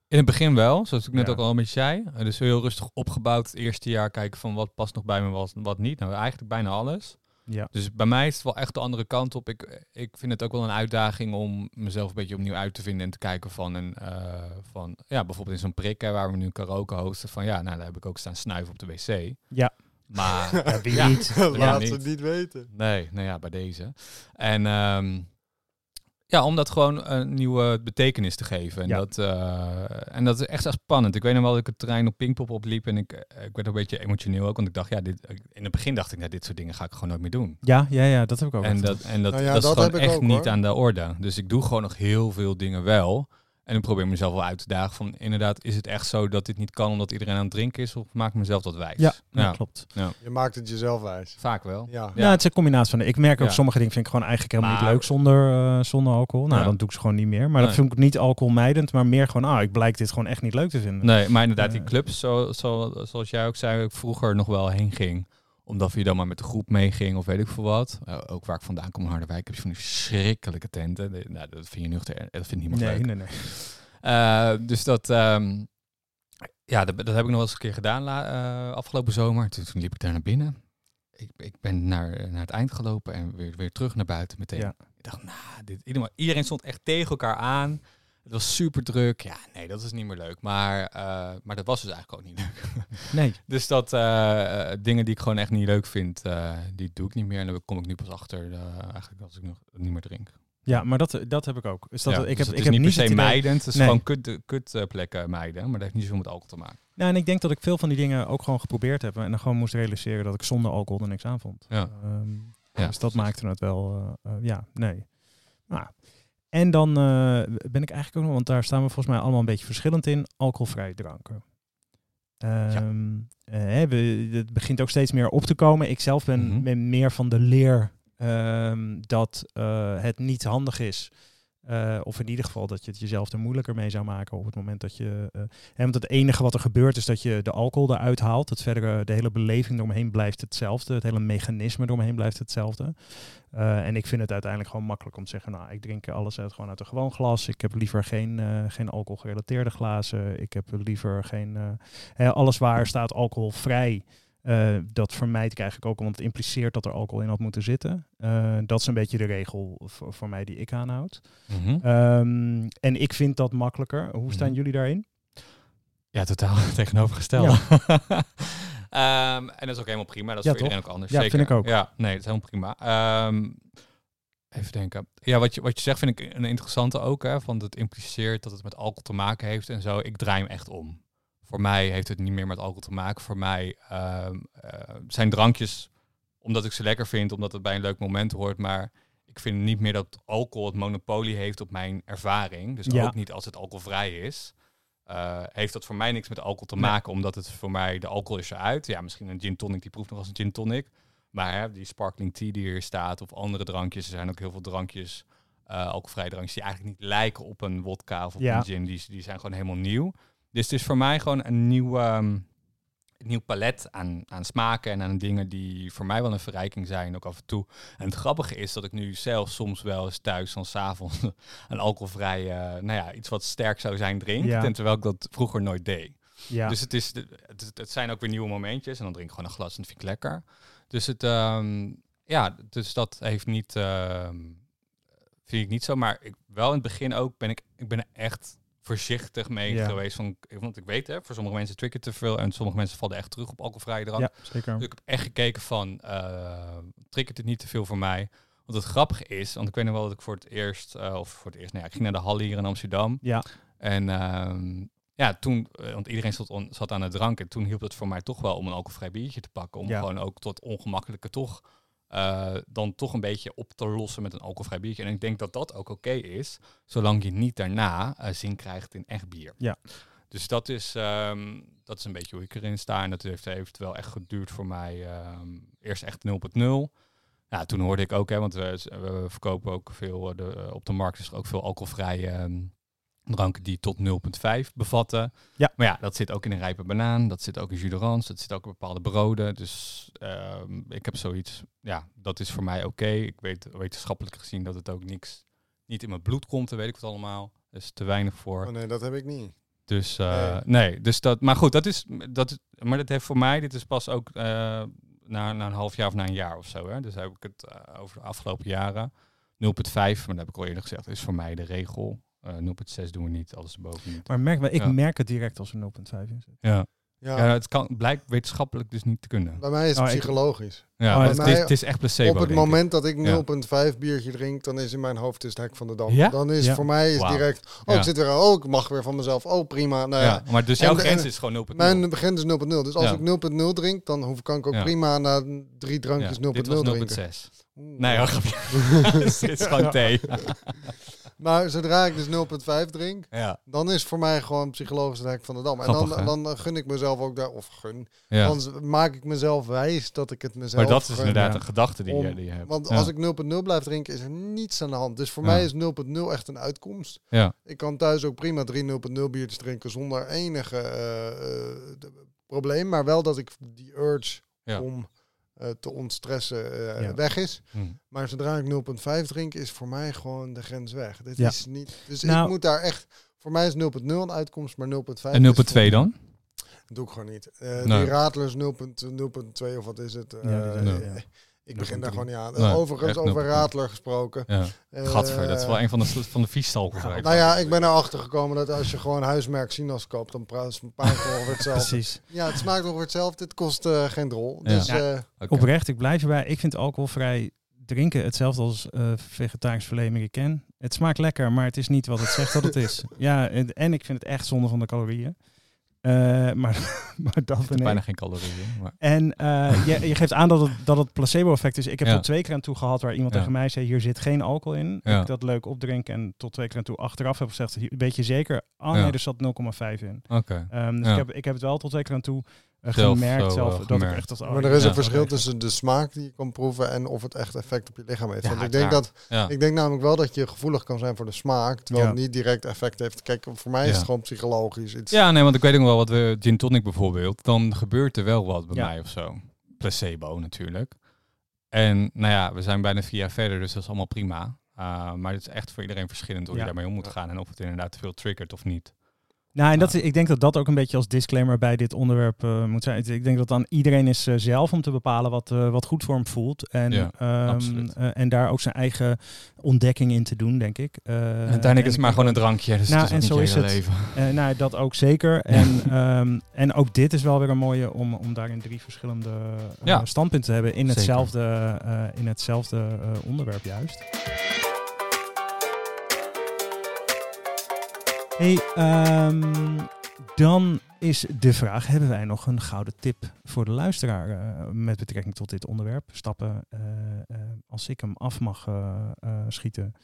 In het begin wel, zoals ik net Ja. ook al een beetje zei. Eh, Dus heel rustig opgebouwd het eerste jaar kijken van wat past nog bij me, wat, wat niet. Nou, eigenlijk bijna alles. ja. Dus bij mij is het wel echt de andere kant op. Ik, ik vind het ook wel een uitdaging om mezelf een beetje opnieuw uit te vinden en te kijken van een eh, van ja, bijvoorbeeld in zo'n prik hè, waar we nu karaoke hosten van ja, nou daar heb ik ook staan snuiven op de wc. Ja. Maar Ja, wie Ja. niet? Laat niet. ze het niet weten. nee, nou ja, bij deze. En ehm, ja, om dat gewoon een nieuwe betekenis te geven. En, Ja. dat, eh, en dat is echt spannend. Ik weet nog wel dat ik het terrein op Pinkpop opliep en ik, eh, ik werd een beetje emotioneel ook, want ik dacht ja, dit, in het begin dacht ik, nou, dit soort dingen ga ik gewoon nooit meer doen. Ja, ja, ja, dat heb ik ook. En dat, en dat, Nou ja, dat is dat gewoon heb ik echt ook, niet aan de orde. Dus ik doe gewoon nog heel veel dingen wel. En ik probeer mezelf wel uit te dagen van inderdaad, is het echt zo dat dit niet kan omdat iedereen aan het drinken is? Of maak ik mezelf dat wijs? Ja, ja, dat klopt. Je maakt het jezelf wijs. vaak wel. Ja. Ja. het is een combinatie van. Ik merk ook Ja. sommige dingen vind ik gewoon eigenlijk helemaal Maar- niet leuk zonder, eh, zonder alcohol. Nou, Ja. dan doe ik ze gewoon niet meer. Maar dat vind ik niet alcoholmijdend, maar meer gewoon, ah, ik blijk dit gewoon echt niet leuk te vinden. Nee, maar inderdaad, die clubs, zo, zo, zoals jij ook zei, ik vroeger nog wel heen ging. Omdat je dan maar met de groep meeging of weet ik veel wat. Eh, ook waar ik vandaan kom in Harderwijk heb je van die verschrikkelijke tenten. De- nou, dat vind je nuchter, dat vind niemand nee, leuk. nee, nee. Eh, dus dat, ehm, ja, dat, dat heb ik nog wel eens een keer gedaan la, eh, afgelopen zomer. Toen, toen liep ik daar naar binnen. Ik, ik ben naar, naar het eind gelopen en weer, weer terug naar buiten meteen. Ja. Ik dacht, nou, dit, iedereen stond echt tegen elkaar aan. Het was super druk. Ja, nee, dat is niet meer leuk. Maar, eh, maar dat was dus eigenlijk ook niet leuk. Nee. Dus dat eh, eh, dingen die ik gewoon echt niet leuk vind, die doe ik niet meer. En dan kom ik nu pas achter, eigenlijk als ik nog niet meer drink. Ja, maar dat, dat heb ik ook. Dus dat, Ja, ik dus heb, het ik is heb niet per se idee- mijdend. Het is Nee. gewoon kut, kut plekken mijden. Maar dat heeft niet zoveel met alcohol te maken. Nou, en ik denk dat ik veel van die dingen ook gewoon geprobeerd heb. En dan gewoon moest realiseren dat ik zonder alcohol er niks aan vond. Ja. Ehm, Ja, dus dat maakte het wel, ja, nee. Nou, en dan eh, ben ik eigenlijk ook nog, want daar staan we volgens mij allemaal een beetje verschillend in, alcoholvrije dranken. Ehm, eh, hè, we, het begint ook steeds meer op te komen. Ik zelf ben, Mhm. ben meer van de leer ehm, dat eh, het niet handig is. Eh, of in ieder geval dat je het jezelf er moeilijker mee zou maken op het moment dat je. eh, hè, want het enige wat er gebeurt is dat je de alcohol eruit haalt. Het verdere, de hele beleving eromheen blijft hetzelfde. Het hele mechanisme eromheen blijft hetzelfde. Eh, en ik vind het uiteindelijk gewoon makkelijk om te zeggen, nou, ik drink alles uit, gewoon uit een gewoon glas. Ik heb liever geen, eh geen alcoholgerelateerde glazen. Ik heb liever geen... eh, hè, alles waar staat alcoholvrij, eh, dat vermijd ik eigenlijk ook, want het impliceert dat er alcohol in had moeten zitten. Eh, dat is een beetje de regel voor, voor mij die ik aanhoud. Mhm. Ehm, en ik vind dat makkelijker. Hoe staan Mhm. jullie daarin? Ja, totaal tegenovergesteld. Ehm, en dat is ook helemaal prima. Dat is Ja, voor iedereen ook anders. Ja, Zeker. vind ik ook. Ja, nee, dat is helemaal prima. Ehm, even denken. Ja, wat je, wat je zegt vind ik een interessante ook. Hè, van het impliceert dat het met alcohol te maken heeft en zo. Ik draai hem echt om. Voor mij heeft het niet meer met alcohol te maken. Voor mij ehm, eh, zijn drankjes omdat ik ze lekker vind, omdat het bij een leuk moment hoort. Maar ik vind niet meer dat alcohol het monopolie heeft op mijn ervaring. Dus Ja. ook niet als het alcoholvrij is. Eh, heeft dat voor mij niks met alcohol te Nee. maken, omdat het voor mij, de alcohol is eruit. Ja, misschien een gin tonic, die proeft nog als een gin tonic. Maar hè, die sparkling tea die hier staat, of andere drankjes, er zijn ook heel veel drankjes, eh alcoholvrije drankjes, die eigenlijk niet lijken op een wodka of op Ja. een gin. Die, die zijn gewoon helemaal nieuw. Dus het is voor mij gewoon een nieuw, ehm, een nieuw palet aan, aan smaken en aan dingen die voor mij wel een verrijking zijn, ook af en toe. En het grappige is dat ik nu zelf soms wel eens thuis dan s'avonds een alcoholvrij, eh, nou ja, iets wat sterk zou zijn drink. Ja. En terwijl ik dat vroeger nooit deed. Ja, Dus het, is, het, het zijn ook weer nieuwe momentjes. En dan drink ik gewoon een glas en dat vind ik lekker. Dus, het, ehm, ja, dus dat heeft niet... ehm, vind ik niet zo. Maar ik, wel in het begin ook ben ik, ik ben echt voorzichtig mee Ja. geweest. Van, want ik weet, hè, voor sommige mensen triggert te veel en sommige mensen vallen echt terug op alcoholvrije drank. Ja, zeker. Dus ik heb echt gekeken van, triggert het niet te veel voor mij? Want het grappige is, want ik weet nog wel dat ik voor het eerst, eh, of voor het eerst, nou ja, ik ging naar de Halle hier in Amsterdam. Ja, En ehm, ja, toen, eh, want iedereen zat, on- zat aan het dranken. Toen hielp het voor mij toch wel om een alcoholvrij biertje te pakken. Om Ja. gewoon ook tot ongemakkelijke toch, eh, dan toch een beetje op te lossen met een alcoholvrij biertje. En ik denk dat dat ook oké is, zolang je niet daarna eh, zin krijgt in echt bier. Ja. Dus dat is, ehm, dat is een beetje hoe ik erin sta. En dat heeft, wel echt geduurd voor mij. ehm, eerst echt 0.0. Ja, toen hoorde ik ook, hè, want we, we verkopen ook veel eh, de, op de markt, is er ook veel alcoholvrije ehm, dranken die tot 0.5 bevatten. Ja. Maar ja, dat zit ook in een rijpe banaan, dat zit ook in jus d'orange, dat zit ook in bepaalde broden. Dus ehm, ik heb zoiets, ja, dat is voor mij oké. Ik weet wetenschappelijk gezien dat het ook niks, niet in mijn bloed komt, daar weet ik wat allemaal. Is te weinig voor. Oh nee, dat heb ik niet. Dus eh, Nee. nee, dus dat, maar goed, dat is, dat is, maar dat heeft voor mij, dit is pas ook eh, na, na een half jaar of na een jaar of zo. Hè? Dus heb ik het eh, over de afgelopen jaren. 0,5, maar dat heb ik al eerder gezegd, is voor mij de regel. Eh 0,6 doen we niet, alles erboven niet. maar merk, wel, ik Ja. merk het direct als er 0.5 in zit. Ja. Ja, Ja, het kan, blijkt wetenschappelijk dus niet te kunnen. bij mij is het Oh, ik- psychologisch. Ja, Oh, het, is, het is echt placebo. Op het ik. moment dat ik Ja. 0,5 biertje drink, dan is in mijn hoofd is het hek van de dam. Ja? Dan is Ja. voor mij is direct, oh Ja. ik zit weer, oh ik mag weer van mezelf, oh prima. Nou ja, ja, maar dus jouw En- grens en- is gewoon 0,0. mijn begin is 0,0. Dus als Ja. ik 0,0 drink, dan hoef, kan ik ook Ja. prima na drie drankjes ja, dit 0,0 was drinken. 0,6. Oeh. Nee, hoor, grapje. Dit is gewoon thee. Maar zodra ik dus 0,5 drink, Ja, dan is voor mij gewoon psychologisch het hek van de dam. En Grappig, dan, dan gun ik mezelf ook daar, of gun, ja. dan maak ik mezelf wijs dat ik het mezelf Maar dat is inderdaad een gedachte die, Om- je, die je hebt. Want Ja. als ik 0,0 blijf drinken, is er niets aan de hand. Dus voor mij is 0,0 echt een uitkomst. Ja. Ik kan thuis ook prima drie 0,0 biertjes drinken zonder enige eh, eh, probleem. Maar wel dat ik die urge om te ontstressen eh, Ja. weg is. Hm. Maar zodra ik 0,5 drink, is voor mij gewoon de grens weg. Dit Ja. is niet. Dus Nou- ik moet daar echt. Voor mij is 0,0 een uitkomst, maar 0,5. En is 0,2 voor- dan? Doe ik gewoon niet. Eh, Nee. Die Radlers 0,2 of wat is het? Ja, die Ik begin daar 0,3. gewoon niet aan. Nee, Overigens, over 0,3. Radler gesproken. Ja. Eh, Gadver, dat is wel een van de, van de viestalken. Nou ja, ik ben erachter gekomen dat als je gewoon huismerk Sinaas koopt, dan praat het smaakt het ongeveer hetzelfde. Precies. Ja, het smaakt ongeveer hetzelfde. Het kost eh, geen drol. Ja. Dus Ja. eh, Oké. Oprecht, ik blijf erbij. Ik vind alcoholvrij drinken hetzelfde als eh vegetarisch filet americain. Het smaakt lekker, maar het is niet wat het zegt dat het is. Ja, en, en ik vind het echt zonde van de calorieën. Eh, maar, maar dat ben ik. Bijna geen calorieën. Maar... En eh, je, je geeft aan dat het, dat het placebo-effect is. Ik heb Ja. tot twee keer aan toe gehad waar iemand Ja. tegen mij zei: hier zit geen alcohol in. Ja. Ik dat leuk opdrinken en tot twee keer aan toe achteraf heb gezegd: "Hier- weet je zeker? Oh Ja. nee, er zat 0,5 in. Oké. Ehm, dus ik, heb, ik heb het wel tot twee keer aan toe Zelf gemerkt zelf eh, dat gemerkt. ik echt dat. oh, maar er is ja. een verschil tussen de smaak die je kan proeven en of het echt effect op je lichaam heeft. Ja, Want ik denk, dat. Ja. ik denk namelijk wel dat je gevoelig kan zijn voor de smaak, terwijl Ja. het niet direct effect heeft. Kijk, voor mij is het gewoon psychologisch. iets. ja, nee, want ik weet ook wel wat we gin tonic bijvoorbeeld. Dan gebeurt er wel wat bij Ja. mij of zo. Placebo natuurlijk. En nou ja, we zijn bijna vier jaar verder, dus dat is allemaal prima. Uh, maar het is echt voor iedereen verschillend hoe Ja. je daarmee om moet gaan en of het inderdaad te veel triggert of niet. Nou, en dat, Ja. is- ik denk dat dat ook een beetje als disclaimer bij dit onderwerp eh, moet zijn. Ik denk dat dan iedereen is eh, zelf om te bepalen wat, eh, wat goed voor hem voelt. En, Ja, ehm, eh, en daar ook zijn eigen ontdekking in te doen, denk ik. En uiteindelijk en is het maar gewoon een drankje, dus Nou, het is en zo is het. leven. Nou, dat ook zeker. En, ehm, en ook dit is wel weer een mooie om, om daarin drie verschillende Ja. standpunten te hebben in Zeker. hetzelfde, in hetzelfde onderwerp juist. Hey, ehm, dan is de vraag, hebben wij nog een gouden tip voor de luisteraar eh, met betrekking tot dit onderwerp? Stappen, eh, eh, als ik hem af mag schieten.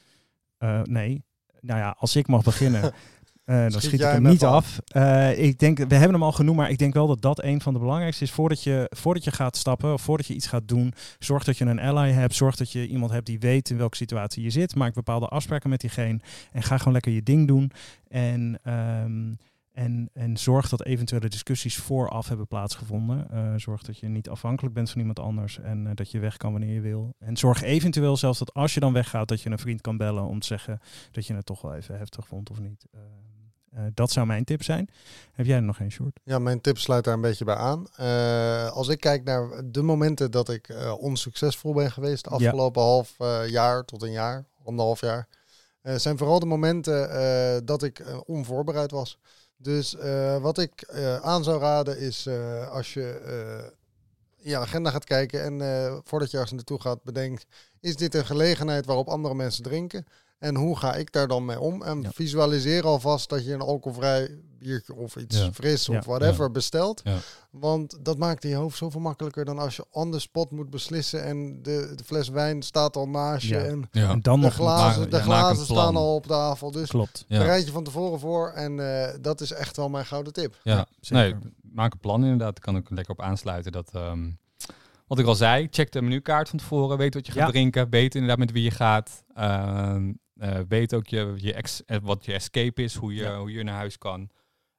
Nee, nou ja, als ik mag beginnen, eh, dan Schiet schiet ik hem niet af. Eh, ik denk, we hebben hem al genoemd, maar ik denk wel dat dat een van de belangrijkste is. Voordat je, voordat je gaat stappen of voordat je iets gaat doen, zorg dat je een ally hebt. Zorg dat je iemand hebt die weet in welke situatie je zit. Maak bepaalde afspraken met diegene en ga gewoon lekker je ding doen. En, ehm, en, en zorg dat eventuele discussies vooraf hebben plaatsgevonden. Eh, zorg dat je niet afhankelijk bent van iemand anders en dat je weg kan wanneer je wil. En zorg eventueel zelfs dat als je dan weggaat, dat je een vriend kan bellen om te zeggen dat je het toch wel even heftig vond of niet. Eh, dat zou mijn tip zijn. Heb jij er nog een short? Ja, mijn tip sluit daar een beetje bij aan. Eh, als ik kijk naar de momenten dat ik eh, onsuccesvol ben geweest, de Ja. afgelopen half jaar tot een jaar, anderhalf jaar, zijn vooral de momenten dat ik onvoorbereid was. Dus wat ik aan zou raden is als je je agenda gaat kijken en voordat je ergens naartoe gaat, bedenkt, is dit een gelegenheid waarop andere mensen drinken? En hoe ga ik daar dan mee om? En Ja. visualiseer alvast dat je een alcoholvrij biertje of iets Ja. fris Ja. of whatever bestelt. Ja. Want dat maakt in je hoofd zoveel makkelijker dan als je on the spot moet beslissen en de, de fles wijn staat al naast je Ja. en Ja. En dan de nog glazen, maak- de glazen staan al op tafel. Dus Klopt. Ja. bereid je van tevoren voor en eh, dat is echt wel mijn gouden tip. Ja, zeker. nee, maak een plan inderdaad. Daar kan ik lekker op aansluiten. Dat, ehm, wat ik al zei, check de menukaart van tevoren. Weet wat je gaat Ja. drinken. Weet inderdaad met wie je gaat. Ehm, eh, weet ook je, je ex, eh, wat je escape is. Hoe je, Ja. hoe je naar huis kan.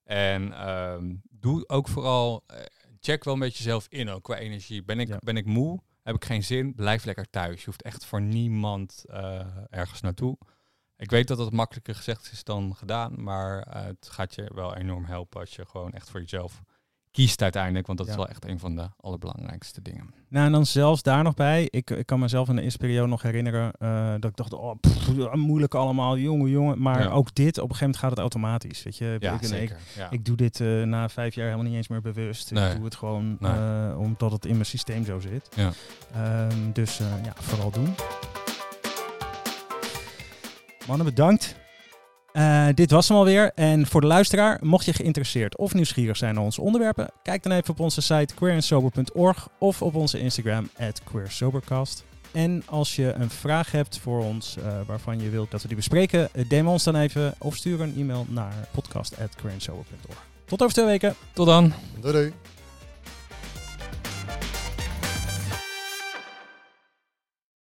En ehm, doe ook vooral, eh, check wel een beetje jezelf in ook qua energie. Ben ik, Ja. ben ik moe? Heb ik geen zin? Blijf lekker thuis. Je hoeft echt voor niemand ergens naartoe. Ik weet dat het makkelijker gezegd is dan gedaan, maar het gaat je wel enorm helpen als je gewoon echt voor jezelf kiest uiteindelijk, want dat Ja. is wel echt een van de allerbelangrijkste dingen. Nou, en dan zelfs daar nog bij. Ik, ik kan mezelf in de eerste periode nog herinneren eh, dat ik dacht, oh, pff, moeilijk allemaal, jongen, jongen. Maar Ja. ook dit, op een gegeven moment gaat het automatisch. Weet je, Ja, ik, ik, zeker. Ja. ik doe dit eh, na vijf jaar helemaal niet eens meer bewust. Nee. Ik doe het gewoon Nee. eh, omdat het in mijn systeem zo zit. Ja. Ehm, dus ja, vooral doen. Mannen, bedankt. Eh, dit was hem alweer. En voor de luisteraar, mocht je geïnteresseerd of nieuwsgierig zijn naar onze onderwerpen, kijk dan even op onze site queerandsober.org of op onze Instagram at queersobercast. En als je een vraag hebt voor ons eh, waarvan je wilt dat we die bespreken, eh, DM ons dan even of stuur een e-mail naar podcast@queerandsober.org. Tot over twee weken. Tot dan! Doei doei.